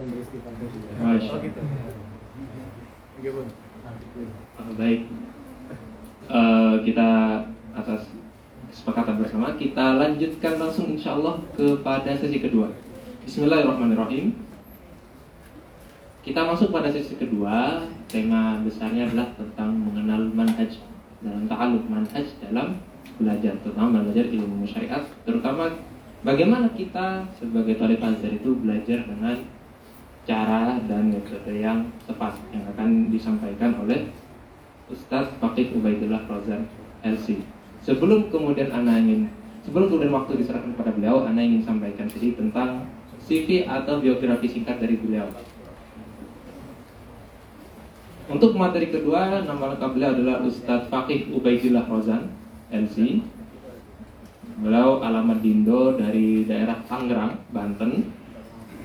Masya. Oh, baik. Eh, kita atas kesepakatan bersama kita lanjutkan langsung insya Allah kepada sesi kedua. Bismillahirrahmanirrahim. Kita masuk pada sesi kedua. Tema besarnya adalah tentang mengenal manhaj dalam ta'aluk manhaj dalam belajar, terutama belajar ilmu syariat, terutama bagaimana kita sebagai talib azhar itu belajar dengan cara dan metode yang tepat yang akan disampaikan oleh Ustadz Fakih Ubaidullah Rozan LC. Sebelum kemudian Ana ingin, sebelum kemudian waktu diserahkan kepada beliau, Ana ingin sampaikan sedikit tentang CV atau biografi singkat dari beliau. Untuk materi kedua, nama lengkap beliau adalah Ustadz Fakih Ubaidillah Rozan, LC. Beliau alamat Dindo dari daerah Tangerang, Banten.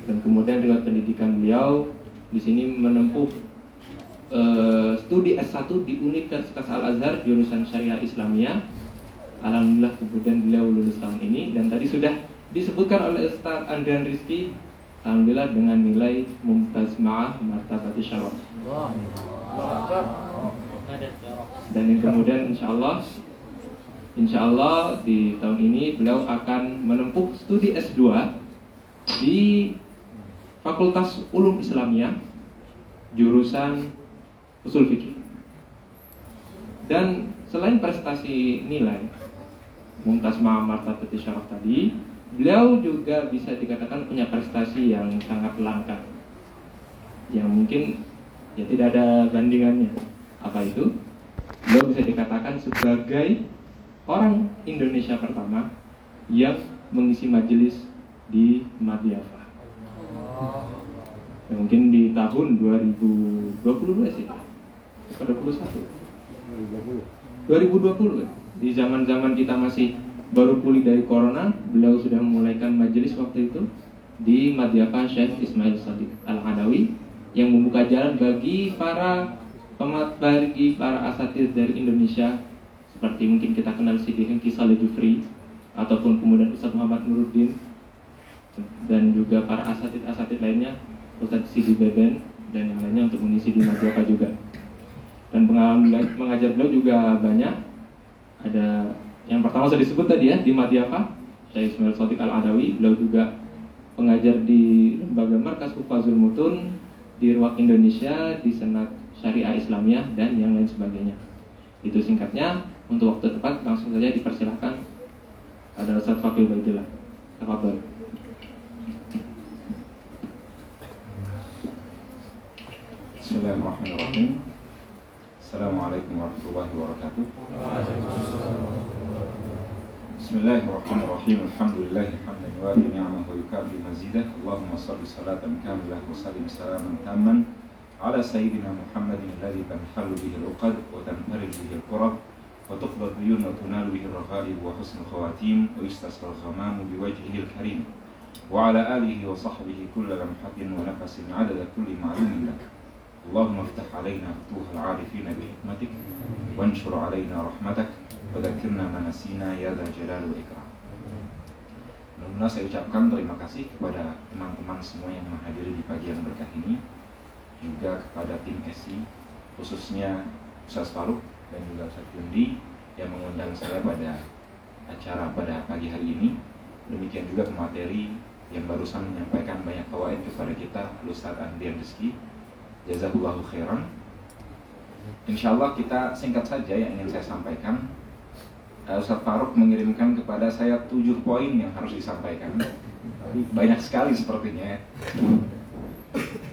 Dan kemudian riwayat pendidikan beliau di sini menempuh uh, studi S1 di Universitas Al-Azhar jurusan Syariah Islamiyah. Alhamdulillah kemudian beliau lulus tahun ini. Dan tadi sudah disebutkan oleh Ustaz Andrian Rizky Alhamdulillah dengan nilai Mumtaz Ma'ah Martabati Syaraf. Dan yang kemudian insya Allah Insya Allah di tahun ini beliau akan menempuh studi S2 di Fakultas Ulum Islamiyah jurusan Usul Fikih. Dan selain prestasi nilai Mumtaz Ma'amar Tati Syaraf tadi, beliau juga bisa dikatakan punya prestasi yang sangat langka. Yang mungkin ya tidak ada bandingannya. Apa itu? Beliau bisa dikatakan sebagai orang Indonesia pertama yang mengisi majelis di Madiafa. Ya, mungkin di tahun 2022 sih. 2021. 2020 di zaman-zaman kita masih baru pulih dari corona, beliau sudah memulaikan majelis waktu itu di Madyafa Syekh Ismail Sadiq Al-Hadawi yang membuka jalan bagi para pemat bagi para asatid dari Indonesia seperti mungkin kita kenal Sidi Hengki Saleh Jufri ataupun kemudian Ustaz Muhammad Nuruddin dan juga para asatid-asatid lainnya Ustaz Sidi Beben dan yang lainnya untuk mengisi di Madyafa juga. Dan pengalaman mengajar beliau juga banyak. Ada yang pertama sudah disebut tadi ya di Madiafa Syekh Ismail Sotik Al Adawi beliau juga pengajar di lembaga Markas Ufazul Mutun di Ruang Indonesia di Senat Syariah Islamiyah dan yang lain sebagainya. Itu singkatnya. Untuk waktu tepat langsung saja dipersilahkan. Ada Ustaz Fakil Baidillah. Tafadhol Bismillahirrahmanirrahim. Assalamualaikum warahmatullahi wabarakatuh. Bismillahirrahmanirrahim. Alhamdulillahi hamdan yuwadi ni'amahu wa yukafi mazidah. Allahumma salli salatan kamilah wa sallim salaman tamman ala sayyidina Muhammadin alladhi tanhalu bihi al-uqad wa tanfarij bihi al-qurab wa tuqbad biyun wa tunalu bihi al-raghalib wa husnul khawatim wa istasqal ghamamu biwajhihi al-karim wa ala alihi wa sahbihi kulla lamhatin wa nafasin adada kulli ma'lumin lak اللهم افتح علينا فتوح العارفين بحكمتك وانشر علينا رحمتك وذكرنا ما نسينا يا ذا الجلال والإكرام Alhamdulillah saya ucapkan terima kasih kepada teman-teman semua yang menghadiri di pagi yang berkah ini juga kepada tim SI khususnya Ustaz Faruk dan juga Ustaz Yundi yang mengundang saya pada acara pada pagi hari ini demikian juga pemateri yang barusan menyampaikan banyak fawaid kepada kita Ustaz Andian Rizki Jazakallahu khairan. Insya Allah kita singkat saja yang ingin saya sampaikan. Uh, Ustaz Faruk mengirimkan kepada saya tujuh poin yang harus disampaikan. Tapi banyak sekali sepertinya.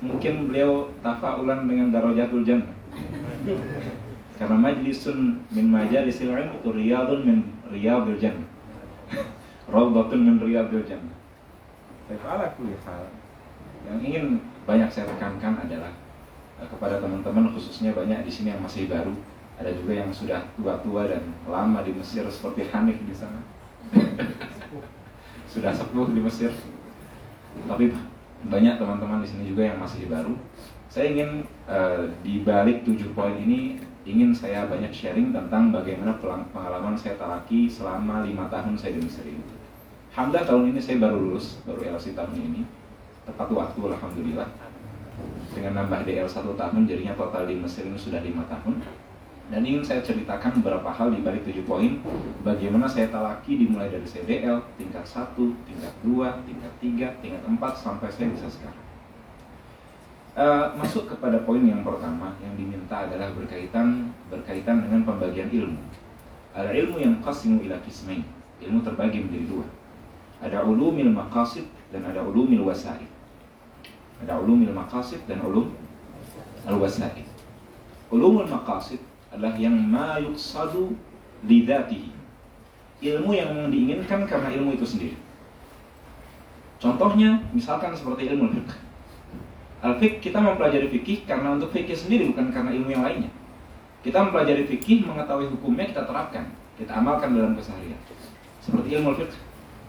Mungkin beliau tafaulan dengan darajatul jannah. Karena majlisun min majalisil ilm itu riyadun min riyadul jannah. Rawdatun min riyadul jannah. Tapi ala yang ingin banyak saya tekankan adalah kepada teman-teman khususnya banyak di sini yang masih baru ada juga yang sudah tua-tua dan lama di Mesir seperti Hanif di sana sudah sepuh di Mesir tapi banyak teman-teman di sini juga yang masih baru saya ingin uh, di balik tujuh poin ini ingin saya banyak sharing tentang bagaimana pengalaman saya talaki selama lima tahun saya di Mesir ini. Alhamdulillah tahun ini saya baru lulus, baru LC tahun ini. tepat waktu alhamdulillah. Dengan nambah DL satu tahun jadinya total di Mesir ini sudah lima tahun. Dan ingin saya ceritakan beberapa hal di balik tujuh poin. Bagaimana saya talaki dimulai dari CDL Tingkat 1, tingkat 2, tingkat 3, tingkat 4 Sampai saya bisa sekarang. Uh, Masuk kepada poin yang pertama Yang diminta adalah berkaitan Berkaitan dengan pembagian ilmu. Ada ilmu yang qasimu ila kismain Ilmu terbagi menjadi dua. Ada ulumil maqasid dan ada ulumil wasaid Ada ulumil maqasid dan ulum al-wasaid Ulumul maqasid adalah yang ma yuqsadu lidatihi. Ilmu yang diinginkan karena ilmu itu sendiri. Contohnya, misalkan seperti ilmu fiqh. Al-fiqh kita mempelajari fikih karena untuk fikih sendiri bukan karena ilmu yang lainnya. Kita mempelajari fikih, mengetahui hukumnya kita terapkan, kita amalkan dalam keseharian. Seperti ilmu fiqh,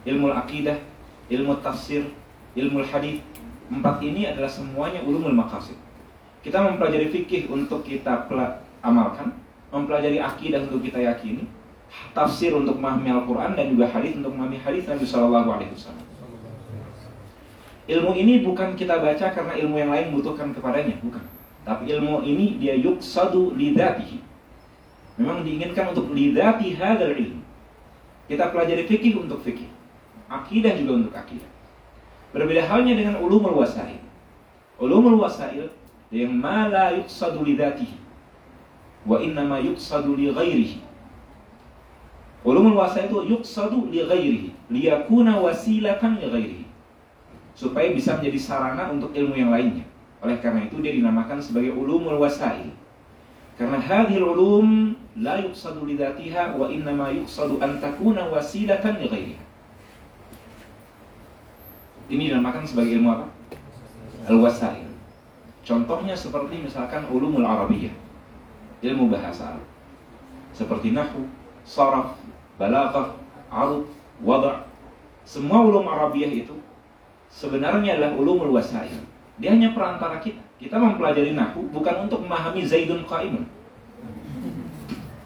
ilmu akidah, ilmu tafsir, ilmu hadis. Empat ini adalah semuanya ulumul maqasid. Kita mempelajari fikih untuk kita amalkan, mempelajari akidah untuk kita yakini, tafsir untuk memahami Al-Quran dan juga hadis untuk memahami hadis Nabi Shallallahu Alaihi Wasallam. Ilmu ini bukan kita baca karena ilmu yang lain butuhkan kepadanya, bukan. Tapi ilmu ini dia yuksadu lidatihi. Memang diinginkan untuk lidati hadal ilmu. Kita pelajari fikih untuk fikih. Akidah juga untuk akidah. Berbeda halnya dengan ulumul wasail. Ulumul wasail yang ma la yuksadu lidatihi wa innama yuqsadu li ghairihi. Ulumul wasa itu yuqsadu li ghairihi liyakuna wasilatan li ghairihi. Supaya bisa menjadi sarana untuk ilmu yang lainnya. Oleh karena itu dia dinamakan sebagai ulumul wasail. Karena hadhil ulum la yuqsadu li wa innama yuqsadu an takuna wasilatan li ghairiha ini dinamakan sebagai ilmu apa? Al-wasail. Contohnya seperti misalkan ulumul arabiyah ilmu bahasa Arab. Seperti nahu, saraf, balaghah, arud, wada' semua ulum Arabiah itu sebenarnya adalah ulumul wasail. Dia hanya perantara kita. Kita mempelajari nahu bukan untuk memahami Zaidun qaimun.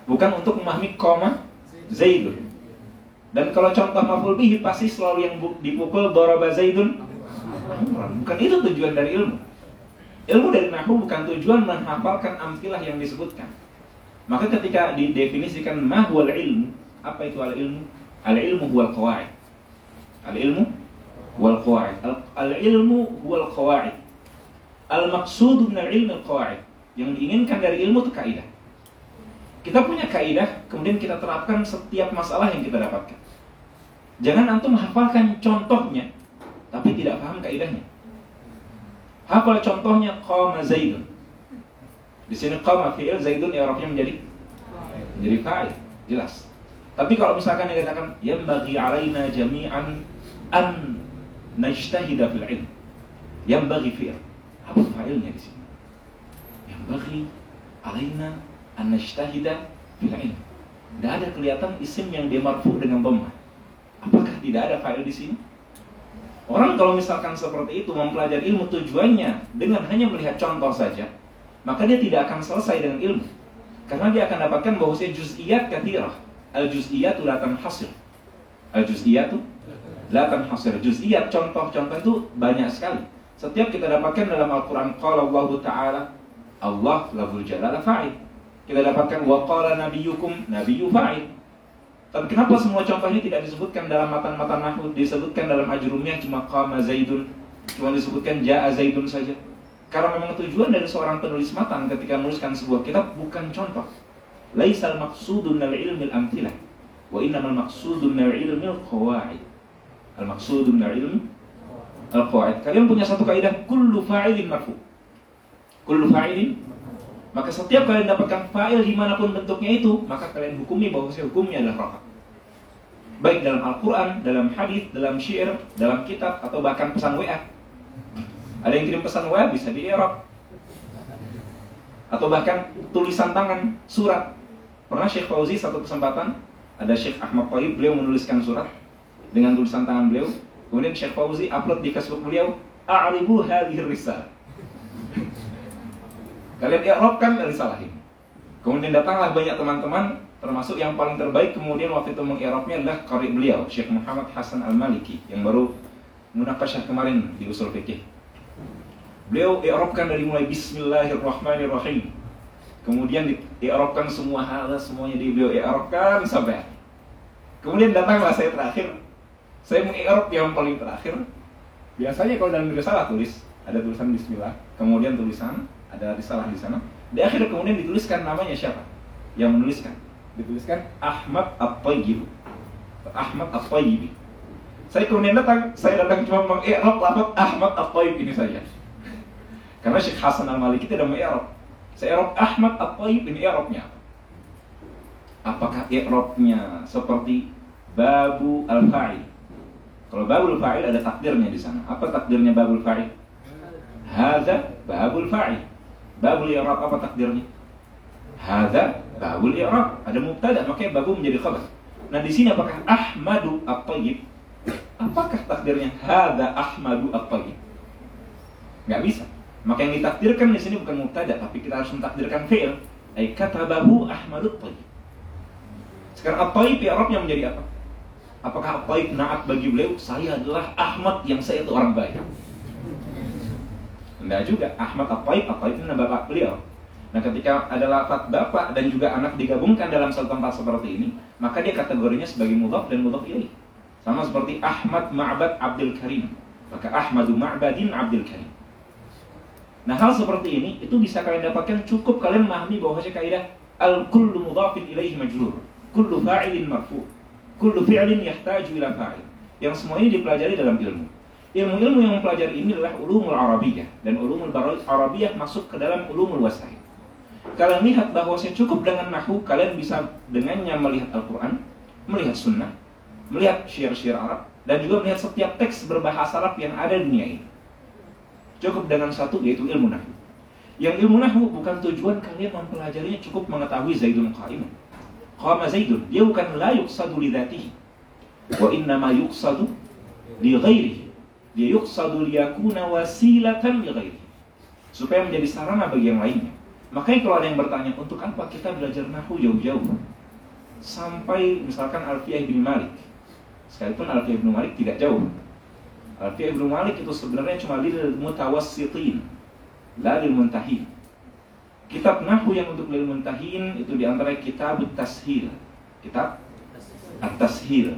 Bukan untuk memahami koma Zaidun. Dan kalau contoh maful bihi pasti selalu yang dipukul daraba Zaidun. Bukan itu tujuan dari ilmu. Ilmu dari nahu bukan tujuan menghafalkan amtilah yang disebutkan. Maka ketika didefinisikan mahwal ilmu, apa itu al ilmu? Al ilmu huwal qawaid. Al ilmu wal qawaid. Al ilmu huwal qawaid. Al maqsud min al ilmu al qawaid. Yang diinginkan dari ilmu itu kaidah. Kita punya kaidah, kemudian kita terapkan setiap masalah yang kita dapatkan. Jangan antum hafalkan contohnya, tapi tidak paham kaidahnya. Apa contohnya qama Zaidun? Di sini qama fi'il Zaidun ya Arabnya menjadi menjadi fa'il, jelas. Tapi kalau misalkan dikatakan yang bagi alaina jami'an an najtahida fil ilm. Yang bagi fi'il. Apa fa'ilnya di sini? Yang bagi alaina an najtahida fil ilm. Tidak ada kelihatan isim yang dia dengan dhamma. Apakah tidak ada fa'il di sini? Orang kalau misalkan seperti itu mempelajari ilmu tujuannya dengan hanya melihat contoh saja, maka dia tidak akan selesai dengan ilmu. Karena dia akan dapatkan bahwa saya juz'iyat kathirah. Al-juz'iyatu latan hasil. Al-juz'iyatu hasil. Juz'iyat contoh-contoh itu banyak sekali. Setiap kita dapatkan dalam Al-Quran, Qala Allah Ta'ala, Allah laful jalala fa'id. Kita dapatkan wa qala nabiyukum nabiyyu fa'id. Tapi kenapa semua contohnya tidak disebutkan dalam matan-matan nahwu, disebutkan dalam ajrumnya cuma qama zaidun, cuma disebutkan ja'a zaidun saja? Karena memang tujuan dari seorang penulis matan ketika menuliskan sebuah kitab bukan contoh. Laisal maqsudun al ilmi al amtilah wa innamal maqsudun al ilmi al qawaid. Al maqsudun al ilmi al qawaid. Kalian punya satu kaidah kullu fa'ilin marfu. Kullu fa'ilin maka setiap kalian dapatkan fa'il di mana pun bentuknya itu, maka kalian hukumi bahwa hukumnya adalah rofa. Baik dalam Al-Quran, dalam hadis, dalam syair, dalam kitab, atau bahkan pesan WA. Ada yang kirim pesan WA bisa di Arab. Atau bahkan tulisan tangan, surat. Pernah Syekh Fauzi satu kesempatan, ada Syekh Ahmad Taib, beliau menuliskan surat dengan tulisan tangan beliau. Kemudian Syekh Fauzi upload di Facebook beliau, A'ribu hadhir risalah Kalian i'rabkan risalahin. Kemudian datanglah banyak teman-teman termasuk yang paling terbaik kemudian waktu itu mengi'rabnya adalah qari beliau Syekh Muhammad Hasan Al-Maliki yang baru munakashah kemarin di usul fikih. Beliau i'rabkan dari mulai bismillahirrahmanirrahim. Kemudian i'rabkan semua hal semuanya di beliau i'rabkan sampai. Kemudian datanglah saya terakhir. Saya mengi'rab yang paling terakhir. Biasanya kalau dalam risalah tulis ada tulisan bismillah, kemudian tulisan ada risalah di sana. Di akhir kemudian dituliskan namanya siapa? Yang menuliskan. Dituliskan Ahmad At-Tayyib. Ahmad At-Tayyib. Saya kemudian datang, saya datang cuma mengi'rab lafaz Ahmad At-Tayyib ini saja. Karena Syekh Hasan Al-Maliki tidak mengi'rab. Saya i'rab Ahmad At-Tayyib ini i'rabnya apa? Apakah i'rabnya seperti babu al-fa'il? Kalau babul fa'il ada takdirnya di sana. Apa takdirnya babul fa'il? Hadza babul fa'il. Babul i'rab apa takdirnya? Hadza babul i'rab. Ada mubtada, makanya babu menjadi khabar. Nah, di sini apakah Ahmadu at-tayyib? Apakah takdirnya hadza Ahmadu at-tayyib? Enggak bisa. Maka yang ditakdirkan di sini bukan mubtada, tapi kita harus mentakdirkan fi'il. Ai katabahu Ahmadu at-tayyib. Sekarang at-tayyib i'rabnya menjadi apa? Apakah baik naat bagi beliau? Saya adalah Ahmad yang saya itu orang baik. Enggak juga. Ahmad Apaib, Apaib itu bapak beliau. Nah ketika ada lafat bapak dan juga anak digabungkan dalam satu tempat seperti ini, maka dia kategorinya sebagai mudhaf dan mudhaf ilaih. Sama seperti Ahmad Ma'bad Abdul Karim. Maka Ahmadu Ma'badin Abdul Karim. Nah hal seperti ini itu bisa kalian dapatkan cukup kalian memahami bahwa kaidah al kullu mudhafin ilaihi majrur, kullu fa'ilin marfu'. Kullu fi'lin yahtaju ila fa'il. Yang semua ini dipelajari dalam ilmu. Ilmu-ilmu yang mempelajari ini adalah ulumul arabiyah dan ulumul arabiyah masuk ke dalam ulumul wasail. Kalian lihat bahwa saya cukup dengan nahu, kalian bisa dengannya melihat Al-Quran, melihat sunnah, melihat syiar-syiar Arab, dan juga melihat setiap teks berbahasa Arab yang ada di dunia ini. Cukup dengan satu, yaitu ilmu nahu. Yang ilmu nahu bukan tujuan kalian mempelajarinya cukup mengetahui Zaidun Qa'imun Qama Zaidun. Dia bukan la yuqsadu li dhatihi. Wa innama yuqsadu li ghairihi. Yuqsadu liyakuna wasilatan li ghairihi. Supaya menjadi sarana bagi yang lainnya. Makanya kalau ada yang bertanya, untuk apa kita belajar nahu jauh-jauh? Sampai misalkan Alfiyah bin Malik. Sekalipun Alfiyah bin Malik tidak jauh. Alfiyah bin Malik itu sebenarnya cuma lil mutawassitin. La lil muntahin Kitab Nahu yang untuk lil muntahin itu di antara kitab Tashil. Kitab At-Tashil.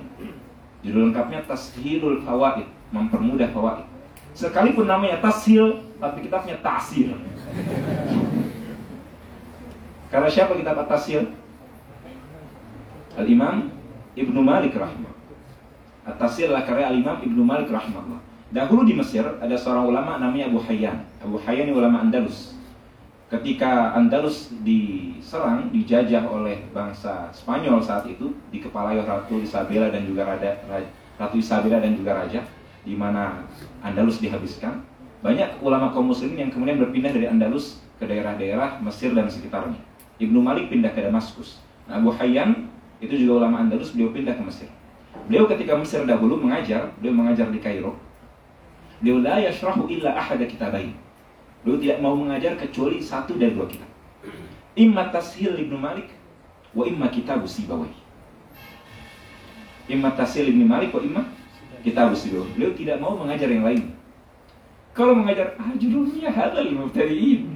Judul lengkapnya Tashilul Fawaid, mempermudah fawaid. Sekalipun namanya Tashil, tapi kitabnya Tasil. Karena siapa kitab At-Tashil? Al-Imam Ibnu Malik rahimah. At-Tashil adalah karya Al-Imam Ibnu Malik rahimahullah. Dahulu di Mesir ada seorang ulama namanya Abu Hayyan. Abu Hayyan ini ulama Andalus ketika Andalus diserang, dijajah oleh bangsa Spanyol saat itu, dikepalai Ratu Isabella dan juga Raja, Ratu Isabella dan juga Raja, di mana Andalus dihabiskan. Banyak ulama kaum muslimin yang kemudian berpindah dari Andalus ke daerah-daerah Mesir dan sekitarnya. Ibnu Malik pindah ke Damaskus. Nah, Abu Hayyan itu juga ulama Andalus, beliau pindah ke Mesir. Beliau ketika Mesir dahulu mengajar, beliau mengajar di Kairo. Beliau la yashrahu illa ahada kitabain Beliau tidak mau mengajar kecuali satu dari dua kitab. Imma Tashil Ibnu Malik wa imma Kitab Sibawai. Imma Tashil Ibnu Malik wa imma Kitab Sibawai. Beliau tidak mau mengajar yang lain. Kalau mengajar, ah judulnya hadal mubtadi'in.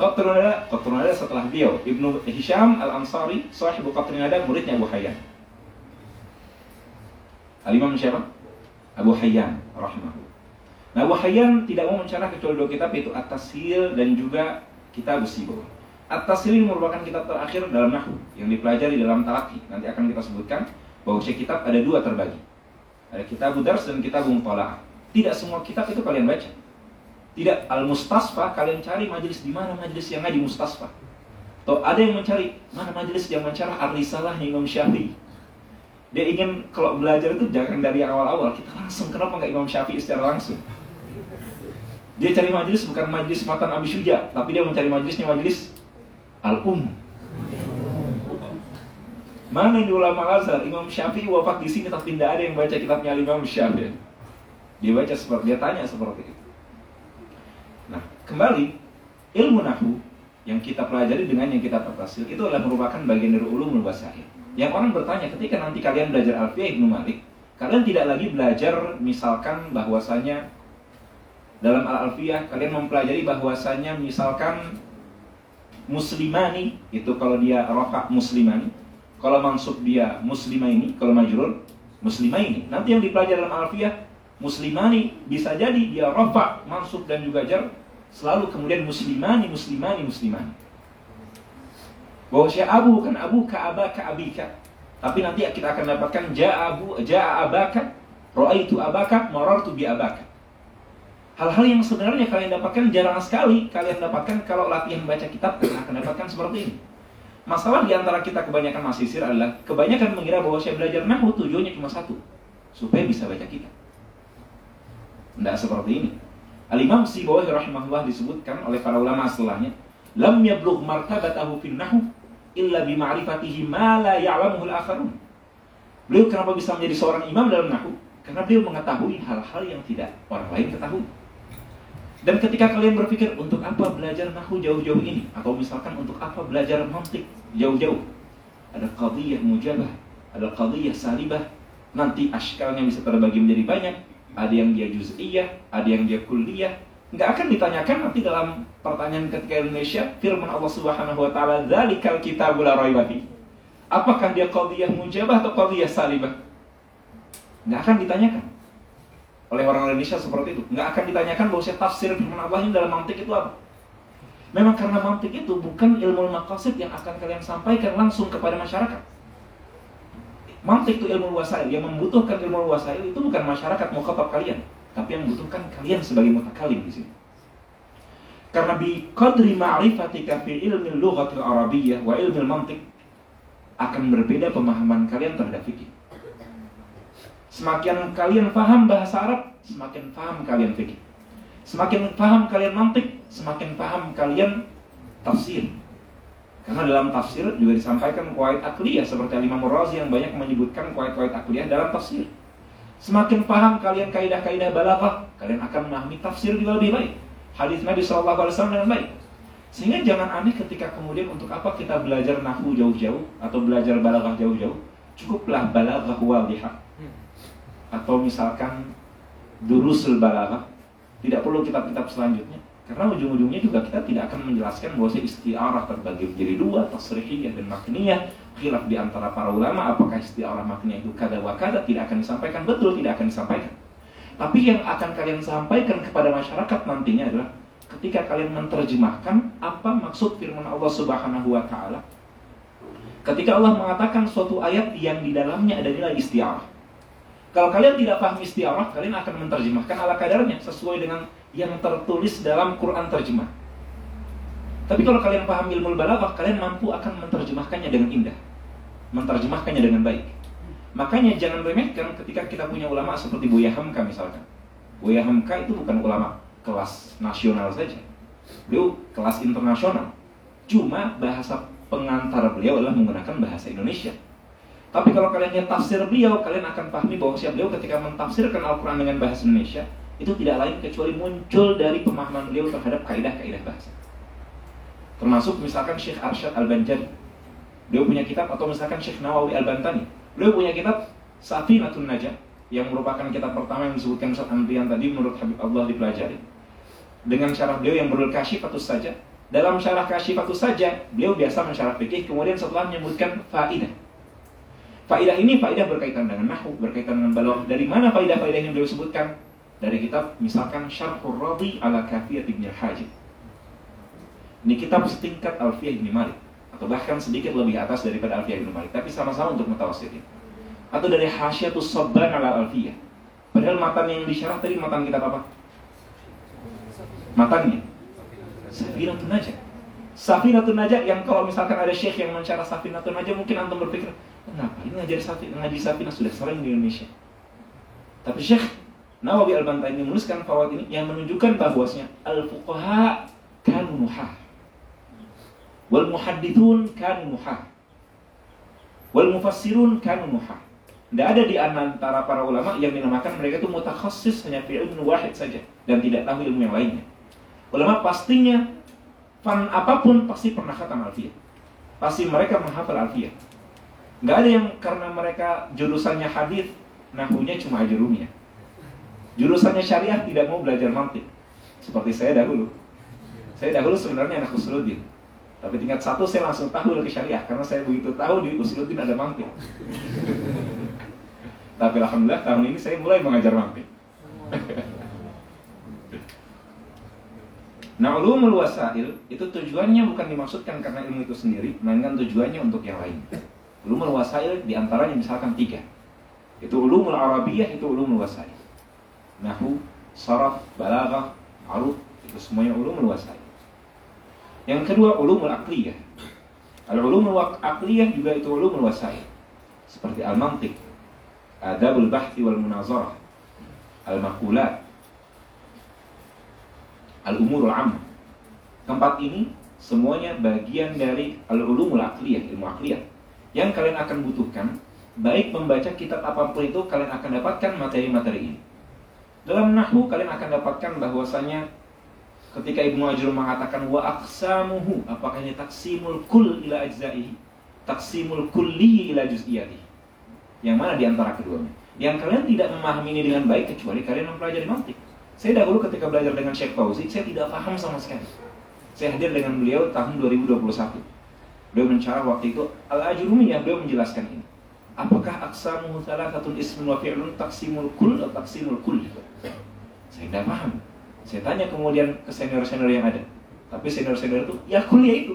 Qatrinada, Qatrinada setelah beliau Ibnu Hisham Al-Ansari, sahibu Qatrinada, muridnya Abu Hayyan. Al-Imam siapa? Abu Hayyan rahimahullah. Nah, Wahyan tidak mau mencerah kecuali dua kitab yaitu At-Tashil dan juga Kitab Sibo. At-Tashil merupakan kitab terakhir dalam Nahu yang dipelajari dalam Talaki. Nanti akan kita sebutkan bahwa kitab ada dua terbagi. Ada kitab Budars dan kitab Mumpala'ah. Tidak semua kitab itu kalian baca. Tidak Al-Mustasfa kalian cari majelis di mana majelis yang ngaji Mustasfa. Atau ada yang mencari mana majelis yang mencerah Ar-Risalah Imam Syafi'i. Dia ingin kalau belajar itu jangan dari awal-awal, kita langsung kenapa nggak Imam Syafi'i secara langsung? Dia cari majelis bukan majelis matan Abi Syuja, tapi dia mencari majelisnya majelis Al-Um. Mana di ulama Azhar? Imam Syafi'i wafat di sini tapi tidak ada yang baca kitabnya Imam Syafi'i. Dia baca seperti dia tanya seperti itu. Nah, kembali ilmu nahu yang kita pelajari dengan yang kita tafsir itu adalah merupakan bagian dari ulumul wasail. Yang orang bertanya ketika nanti kalian belajar Alfiyah Ibnu Malik, kalian tidak lagi belajar misalkan bahwasanya dalam al-alfiyah kalian mempelajari bahwasanya misalkan muslimani itu kalau dia rofa muslimani kalau mansub dia muslimah ini kalau majrur muslimah ini. Nanti yang dipelajari dalam al-alfiyah muslimani bisa jadi dia rofa mansub dan juga jar selalu kemudian muslimani muslimani muslimani bahwa abu kan abu ka abaka abika tapi nanti kita akan dapatkan ja abu ja abaka roaitu abaka marartu bi abaka. Hal-hal yang sebenarnya kalian dapatkan jarang sekali. Kalian dapatkan kalau latihan baca kitab kalian akan dapatkan seperti ini. Masalah di antara kita kebanyakan mahasiswa adalah kebanyakan mengira bahwa saya belajar nahu tujuannya cuma satu, supaya bisa baca kitab. Tidak seperti ini. Al-Imam Sibawahi rahimahullah disebutkan oleh para ulama setelahnya, lam yablugh martabatahu fin nahu illa bima'rifatihi ma la ya'lamuhu al-akharun. Beliau kenapa bisa menjadi seorang imam dalam nahu? Karena beliau mengetahui hal-hal yang tidak orang lain ketahui. Dan ketika kalian berpikir untuk apa belajar nahu jauh-jauh ini? Atau misalkan untuk apa belajar mantik jauh-jauh, ada qadiyah mujabah, ada qadiyah salibah, nanti ashkalnya bisa terbagi menjadi banyak, ada yang dia juz'iyah, ada yang dia kulliyah, nggak akan ditanyakan nanti dalam pertanyaan ketika Indonesia firman Allah Subhanahu wa taala dzalikal kitabul raiba Apakah dia qadiyah mujabah atau qadiyah salibah? Nggak akan ditanyakan oleh orang Indonesia seperti itu. Nggak akan ditanyakan bahwa saya tafsir firman Allah ini dalam mantik itu apa. Memang karena mantik itu bukan ilmu maqasid yang akan kalian sampaikan langsung kepada masyarakat. Mantik itu ilmu wasail. Yang membutuhkan ilmu wasail itu bukan masyarakat mukhatab kalian. Tapi yang membutuhkan kalian sebagai mutakalim di sini. Karena bi qadri ma'rifatika fi ilmi lughatil arabiyyah wa ilmi mantik akan berbeda pemahaman kalian terhadap fikih. Semakin kalian paham bahasa Arab, semakin paham kalian fikih. Semakin paham kalian mantik, semakin paham kalian tafsir. Karena dalam tafsir juga disampaikan kuait akliyah seperti Imam Razi yang banyak menyebutkan kuait-kuait akliyah dalam tafsir. Semakin paham kalian kaidah-kaidah balaghah, kalian akan memahami tafsir juga lebih baik. Hadis Nabi SAW dengan baik. Sehingga jangan aneh ketika kemudian untuk apa kita belajar nahu jauh-jauh atau belajar balaghah jauh-jauh. Cukuplah balaghah wadihah atau misalkan durusul balaghah tidak perlu kitab-kitab selanjutnya. Karena ujung-ujungnya juga kita tidak akan menjelaskan bahwa istiarah terbagi menjadi dua tasrihiyah dan makniyah khilaf di antara para ulama apakah istiarah makniyah itu kada wa kada tidak akan disampaikan. Betul tidak akan disampaikan. Tapi yang akan kalian sampaikan kepada masyarakat nantinya adalah ketika kalian menerjemahkan apa maksud firman Allah Subhanahu wa taala ketika Allah mengatakan suatu ayat yang di dalamnya ada nilai istiarah kalau kalian tidak paham istiarah, kalian akan menerjemahkan ala kadarnya sesuai dengan yang tertulis dalam Quran terjemah. Tapi kalau kalian paham ilmu balaghah, kalian mampu akan menerjemahkannya dengan indah. Menerjemahkannya dengan baik. Makanya jangan remehkan ketika kita punya ulama seperti Buya Hamka misalkan. Buya Hamka itu bukan ulama kelas nasional saja. Beliau kelas internasional. Cuma bahasa pengantar beliau adalah menggunakan bahasa Indonesia. Tapi kalau kalian lihat tafsir beliau, kalian akan pahami bahwa siap beliau ketika mentafsirkan Al-Quran dengan bahasa Indonesia, itu tidak lain kecuali muncul dari pemahaman beliau terhadap kaidah-kaidah bahasa. Termasuk misalkan Syekh Arsyad Al-Banjari. Beliau punya kitab atau misalkan Syekh Nawawi Al-Bantani. Beliau punya kitab Safinatun Najah yang merupakan kitab pertama yang disebutkan Ustaz Andrian tadi menurut Habib Allah dipelajari. Dengan syarah beliau yang berul kasyifatus saja. Dalam syarah kasyifatus saja, beliau biasa mensyarah fikih, kemudian setelah menyebutkan faidah Faidah ini faidah berkaitan dengan nahu, berkaitan dengan balagh. Dari mana faidah-faidah yang beliau sebutkan? Dari kitab misalkan Syarhur Radhi ala Kafiyat Ibn Hajib. Ini kitab setingkat Alfiyah Ibn Malik atau bahkan sedikit lebih atas daripada Alfiyah Ibn Malik, tapi sama-sama untuk mutawasitin. Atau dari Hasyiatus Sabban ala Alfiyah. Padahal matan yang disyarah tadi matan kitab apa? Matannya Safinatun Najah. Safinatun Najah yang kalau misalkan ada syekh yang mencara Safinatun Najah mungkin antum berpikir, Kenapa? Ini ngajar sapi, ngaji sapi sudah sering di Indonesia. Tapi Syekh Nawawi Al-Bantani menuliskan fawad ini yang menunjukkan bahwasanya al-fuqaha kanu muhah. Wal muhaddithun kanu muhah. Wal mufassirun kanu muhah. Tidak ada di antara para ulama yang dinamakan mereka itu mutakhasis hanya fi ilmu wahid saja dan tidak tahu ilmu yang lainnya. Ulama pastinya fan apa pun pasti pernah khatam alfiyah. Pasti mereka menghafal alfiyah. Nggak ada yang karena mereka jurusannya hadis nahunya cuma ajrumiyah. Jurusannya syariah tidak mau belajar mantik. Seperti saya dahulu. Saya dahulu sebenarnya anak usuluddin. Tapi tingkat satu saya langsung tahu ke syariah karena saya begitu tahu di usuluddin ada mantik. Tapi alhamdulillah tahun ini saya mulai mengajar mantik. Nah, ulumul wasail itu tujuannya bukan dimaksudkan karena ilmu itu sendiri, melainkan tujuannya untuk yang lain. Ulumul wasail di antaranya misalkan tiga. Itu ulumul arabiyah, itu ulumul wasail. Nahu, saraf, balaghah, arut, itu semuanya ulumul wasail. Yang kedua ulumul aqliyah. Al-ulumul aqliyah juga itu ulumul wasail. Seperti al-mantiq, adabul bahthi wal munazarah, al-maqulat, al-umurul amma. Keempat ini semuanya bagian dari al-ulumul aqliyah, ilmu aqliyah. Yang kalian akan butuhkan baik membaca kitab apa pun itu kalian akan dapatkan materi-materi ini. Dalam nahwu kalian akan dapatkan bahwasanya ketika Ibnu Ajur mengatakan wa aqsamuhu apakah ini taksimul kull ila ajzaihi taksimul kulli ila juz'iyati yang mana di antara keduanya yang kalian tidak memahami ini dengan baik kecuali kalian mempelajari mantik saya dahulu ketika belajar dengan Syekh Fauzi, saya tidak paham sama sekali. Saya hadir dengan beliau tahun 2021. Beliau mencara waktu itu Al-Ajrumiyah beliau menjelaskan ini. Apakah aksamu thalathatun ismun wa fi'lun taksimul kull atau taksimul kull? Saya tidak paham. Saya tanya kemudian ke senior-senior yang ada. Tapi senior-senior itu, ya kuliah itu.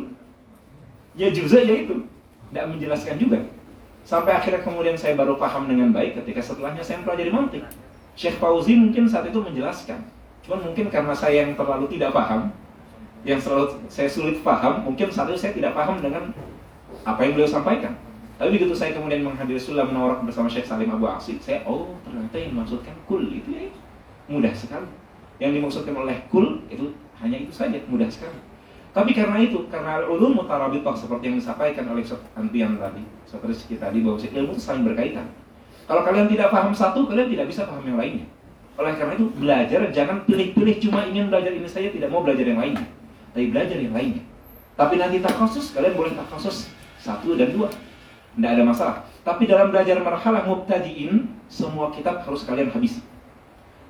Ya juzah ya itu. Tidak menjelaskan juga. Sampai akhirnya kemudian saya baru paham dengan baik ketika setelahnya saya mempelajari mantik. Syekh Fauzi mungkin saat itu menjelaskan. Cuman mungkin karena saya yang terlalu tidak paham, yang selalu saya sulit paham, mungkin saat itu saya tidak paham dengan apa yang beliau sampaikan. Tapi begitu saya kemudian menghadiri sulam menawarak bersama Syekh Salim Abu Aksi, saya oh ternyata yang dimaksudkan kul itu ya mudah sekali. Yang dimaksudkan oleh kul itu hanya itu saja mudah sekali. Tapi karena itu, karena ulum mutarabitah seperti yang disampaikan oleh Antian tadi, seperti tadi bahwa ilmu itu saling berkaitan. Kalau kalian tidak paham satu, kalian tidak bisa paham yang lainnya. Oleh karena itu, belajar jangan pilih-pilih cuma ingin belajar ini saja, tidak mau belajar yang lainnya. Tapi belajar yang lainnya. Tapi nanti tak khusus, kalian boleh tak khusus satu dan dua. Tidak ada masalah. Tapi dalam belajar marhalah mubtadi'in, semua kitab harus kalian habisi.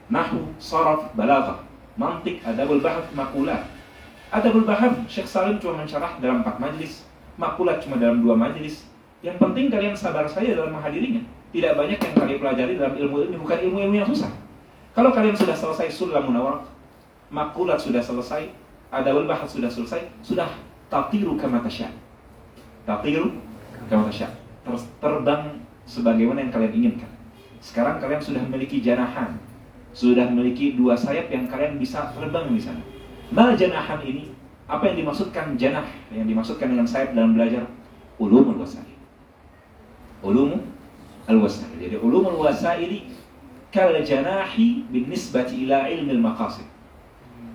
Nahu, saraf, balaghah, mantik, adabul bahar, makulat. Adabul bahar, Syekh Salim cuma mensyarah dalam empat majlis. Makulat cuma dalam dua majlis. Yang penting kalian sabar saja dalam menghadirinya tidak banyak yang kalian pelajari dalam ilmu ini bukan ilmu-ilmu yang susah. Kalau kalian sudah selesai sulam munawar, makulat sudah selesai, adabul bahas sudah selesai, sudah tatiru tasya. Tatiru kama tasya. Ter terbang sebagaimana yang kalian inginkan. Sekarang kalian sudah memiliki janahan, sudah memiliki dua sayap yang kalian bisa terbang di sana. Mal janahan ini, apa yang dimaksudkan janah? Yang dimaksudkan dengan sayap dalam belajar ulumul wasail. Ulumul al-wasail. Jadi ulumul wasaili kal janahi bin nisbati ila ilmi al-maqasid.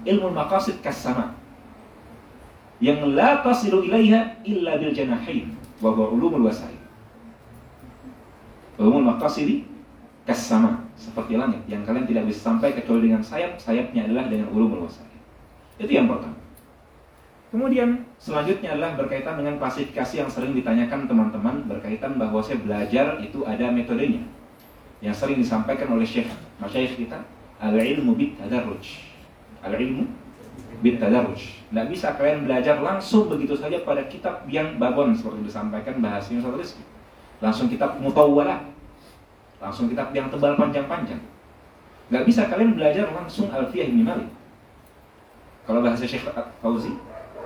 Ilmu al-maqasid kasama. Yang la tasilu ilaiha illa bil janahin. Wa huwa ulumul wasail. Ulumul maqasidi kasama. Seperti langit. Yang kalian tidak bisa sampai kecuali dengan sayap. Sayapnya adalah dengan ulumul wasail. Itu yang pertama. Kemudian selanjutnya adalah berkaitan dengan klasifikasi yang sering ditanyakan teman-teman berkaitan bahwa saya belajar itu ada metodenya. Yang sering disampaikan oleh Syekh Masyayikh kita, al-ilmu bit tadarruj. Al-ilmu bit tadarruj. Tidak bisa kalian belajar langsung begitu saja pada kitab yang babon seperti disampaikan bahasanya Ustaz Rizki. Langsung kitab mutawwalah. Langsung kitab yang tebal panjang-panjang. Nggak bisa kalian belajar langsung Alfiyah Ibn Malik. Kalau bahasa Syekh Fauzi,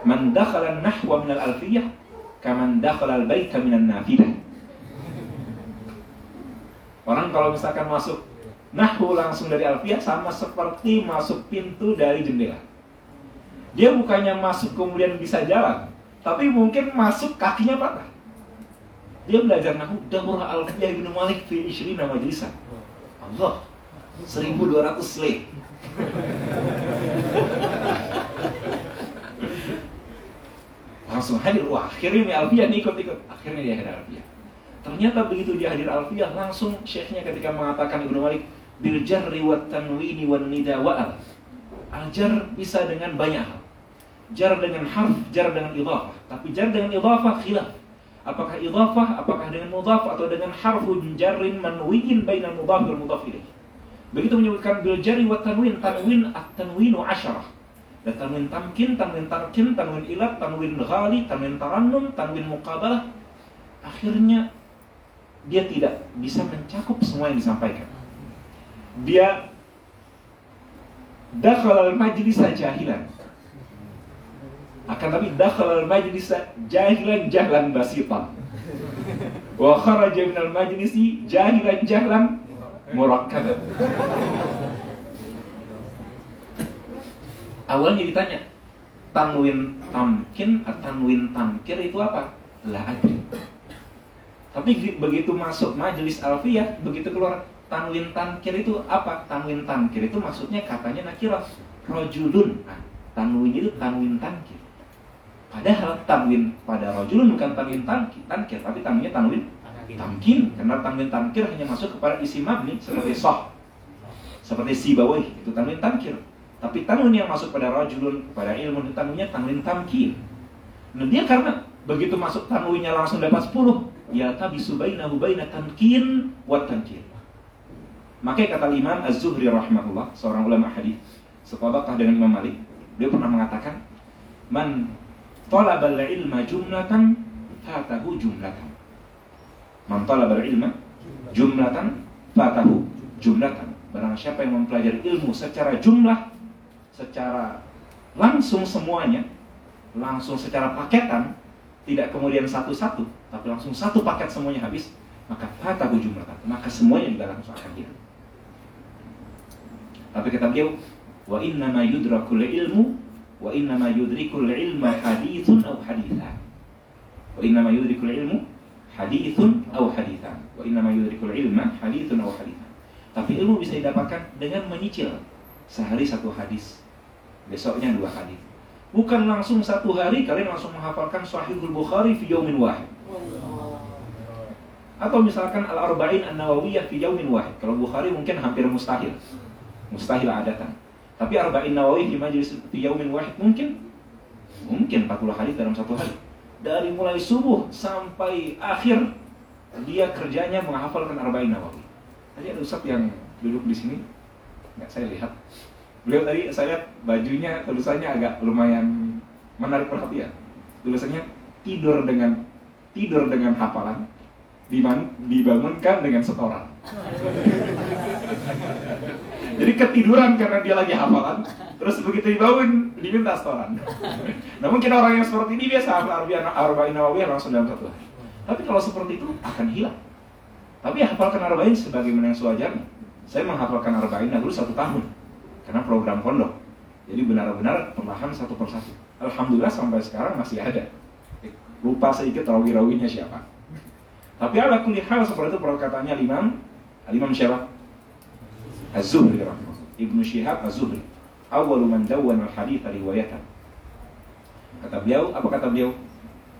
Man dakhala nahwa minal alfiyah kaman dakhala al-baita minan nafidah. Orang kalau misalkan masuk nahwu langsung dari alfiyah sama seperti masuk pintu dari jendela. Dia bukannya masuk kemudian bisa jalan, tapi mungkin masuk kakinya patah. Dia belajar nahwu daurah alfiyah bin Malik fi ishrina majlisan. Allah, 1200 slate. langsung hadir wah akhirnya nih Alfiah nih ikut-ikut akhirnya dia hadir Alfiah ternyata begitu dia hadir Alfiah langsung syekhnya ketika mengatakan Ibnu Malik bil jarri wat tanwini wan nida wa al jar bisa dengan banyak hal jar dengan harf jar dengan idhafah tapi jar dengan idhafah khilaf Apakah idhafah, apakah dengan mudhaf atau dengan harfu jarrin manwiyin bainal mudhaf wal mudhaf ilaih. Begitu menyebutkan bil jari wa tanwin, tanwin at-tanwinu asyarah. Dan tanwin tamkin, tanwin tarkin, tanwin ilat, tanwin ghali, tanwin tarannum, tanwin muqabalah. Akhirnya dia tidak bisa mencakup semua yang disampaikan. Dia dakhala al-majlis jahilan akan tapi dakhala al-majlis jahilan jahlan basitan wa kharaja min al-majlis jahilan jahlan murakkaban awalnya ditanya tanwin tamkin atau tanwin tamkir itu apa? La adri. Tapi begitu masuk majelis alfiyah, begitu keluar tanwin tankir itu apa? Tanwin tankir itu maksudnya katanya nakirah rojulun. Nah, tanwin itu tanwin tankir. Padahal tanwin pada rojulun bukan tanwin tankir, tankir tapi tanwinnya tanwin tamkin. Karena tanwin tankir hanya masuk kepada isi mabni seperti soh, seperti si bawah itu tanwin tankir. Tapi tanwin yang masuk pada rojulun, pada ilmu itu tanwinnya tanwin tamkin. Nah dia karena begitu masuk tanwinnya langsung dapat 10, ya tabi subaina hubaina tamkin wa tamkin. Makanya kata Imam Az-Zuhri rahmatullah, seorang ulama hadis, setabaqah dengan Imam Malik, dia pernah mengatakan, "Man talabal ilma jumlatan fatahu jumlatan." Man talabal ilma jumlatan fatahu jumlatan. Barang siapa yang mempelajari ilmu secara jumlah, secara langsung semuanya, langsung secara paketan, tidak kemudian satu-satu, tapi langsung satu paket semuanya habis, maka fatahu jumlatan. Maka semuanya juga langsung akan hilang. Tapi kata beliau, wa inna ma yudrakul ilmu wa inna ma yudrikul ilma hadithun aw hadithan. Wa inna ma yudrikul ilmu hadithun aw hadithan. Wa inna ma yudrikul ilma hadithun aw hadithan. Tapi ilmu bisa didapatkan dengan menyicil sehari satu hadis, besoknya dua hadis. Bukan langsung satu hari kalian langsung menghafalkan Sahihul Bukhari fi yaumin wahid. Atau misalkan Al-Arba'in An-Nawawiyah fi yaumin wahid. Kalau Bukhari mungkin hampir mustahil mustahil adatan. Tapi arba'in nawawi di majlis fi yaumin wahid mungkin mungkin 40 hari dalam satu hari. Dari mulai subuh sampai akhir dia kerjanya menghafalkan arba'in nawawi. Tadi ada ustaz yang duduk di sini nggak saya lihat. Beliau tadi saya lihat bajunya tulisannya agak lumayan menarik perhatian. Tulisannya tidur dengan tidur dengan hafalan dibangunkan dengan setoran. Jadi ketiduran karena dia lagi hafalan, terus begitu dibangun diminta setoran. Namun kita orang yang seperti ini biasa hafal Arba'in Arba'in Nawawiyah langsung dalam satu hari. Tapi kalau seperti itu akan hilang. Tapi hafalkan Arba'in sebagaimana yang sewajarnya. Saya menghafalkan Arba'in dulu satu tahun karena program pondok. Jadi benar-benar perlahan satu persatu. Alhamdulillah sampai sekarang masih ada. Lupa sedikit rawi-rawinya siapa. Tapi ala kulli hal seperti itu perkataannya Imam Imam siapa? Az-Zuhri Ibnu Syihab Az-Zuhri Awalu man dawwan al-hadith riwayatan Kata beliau, apa kata beliau?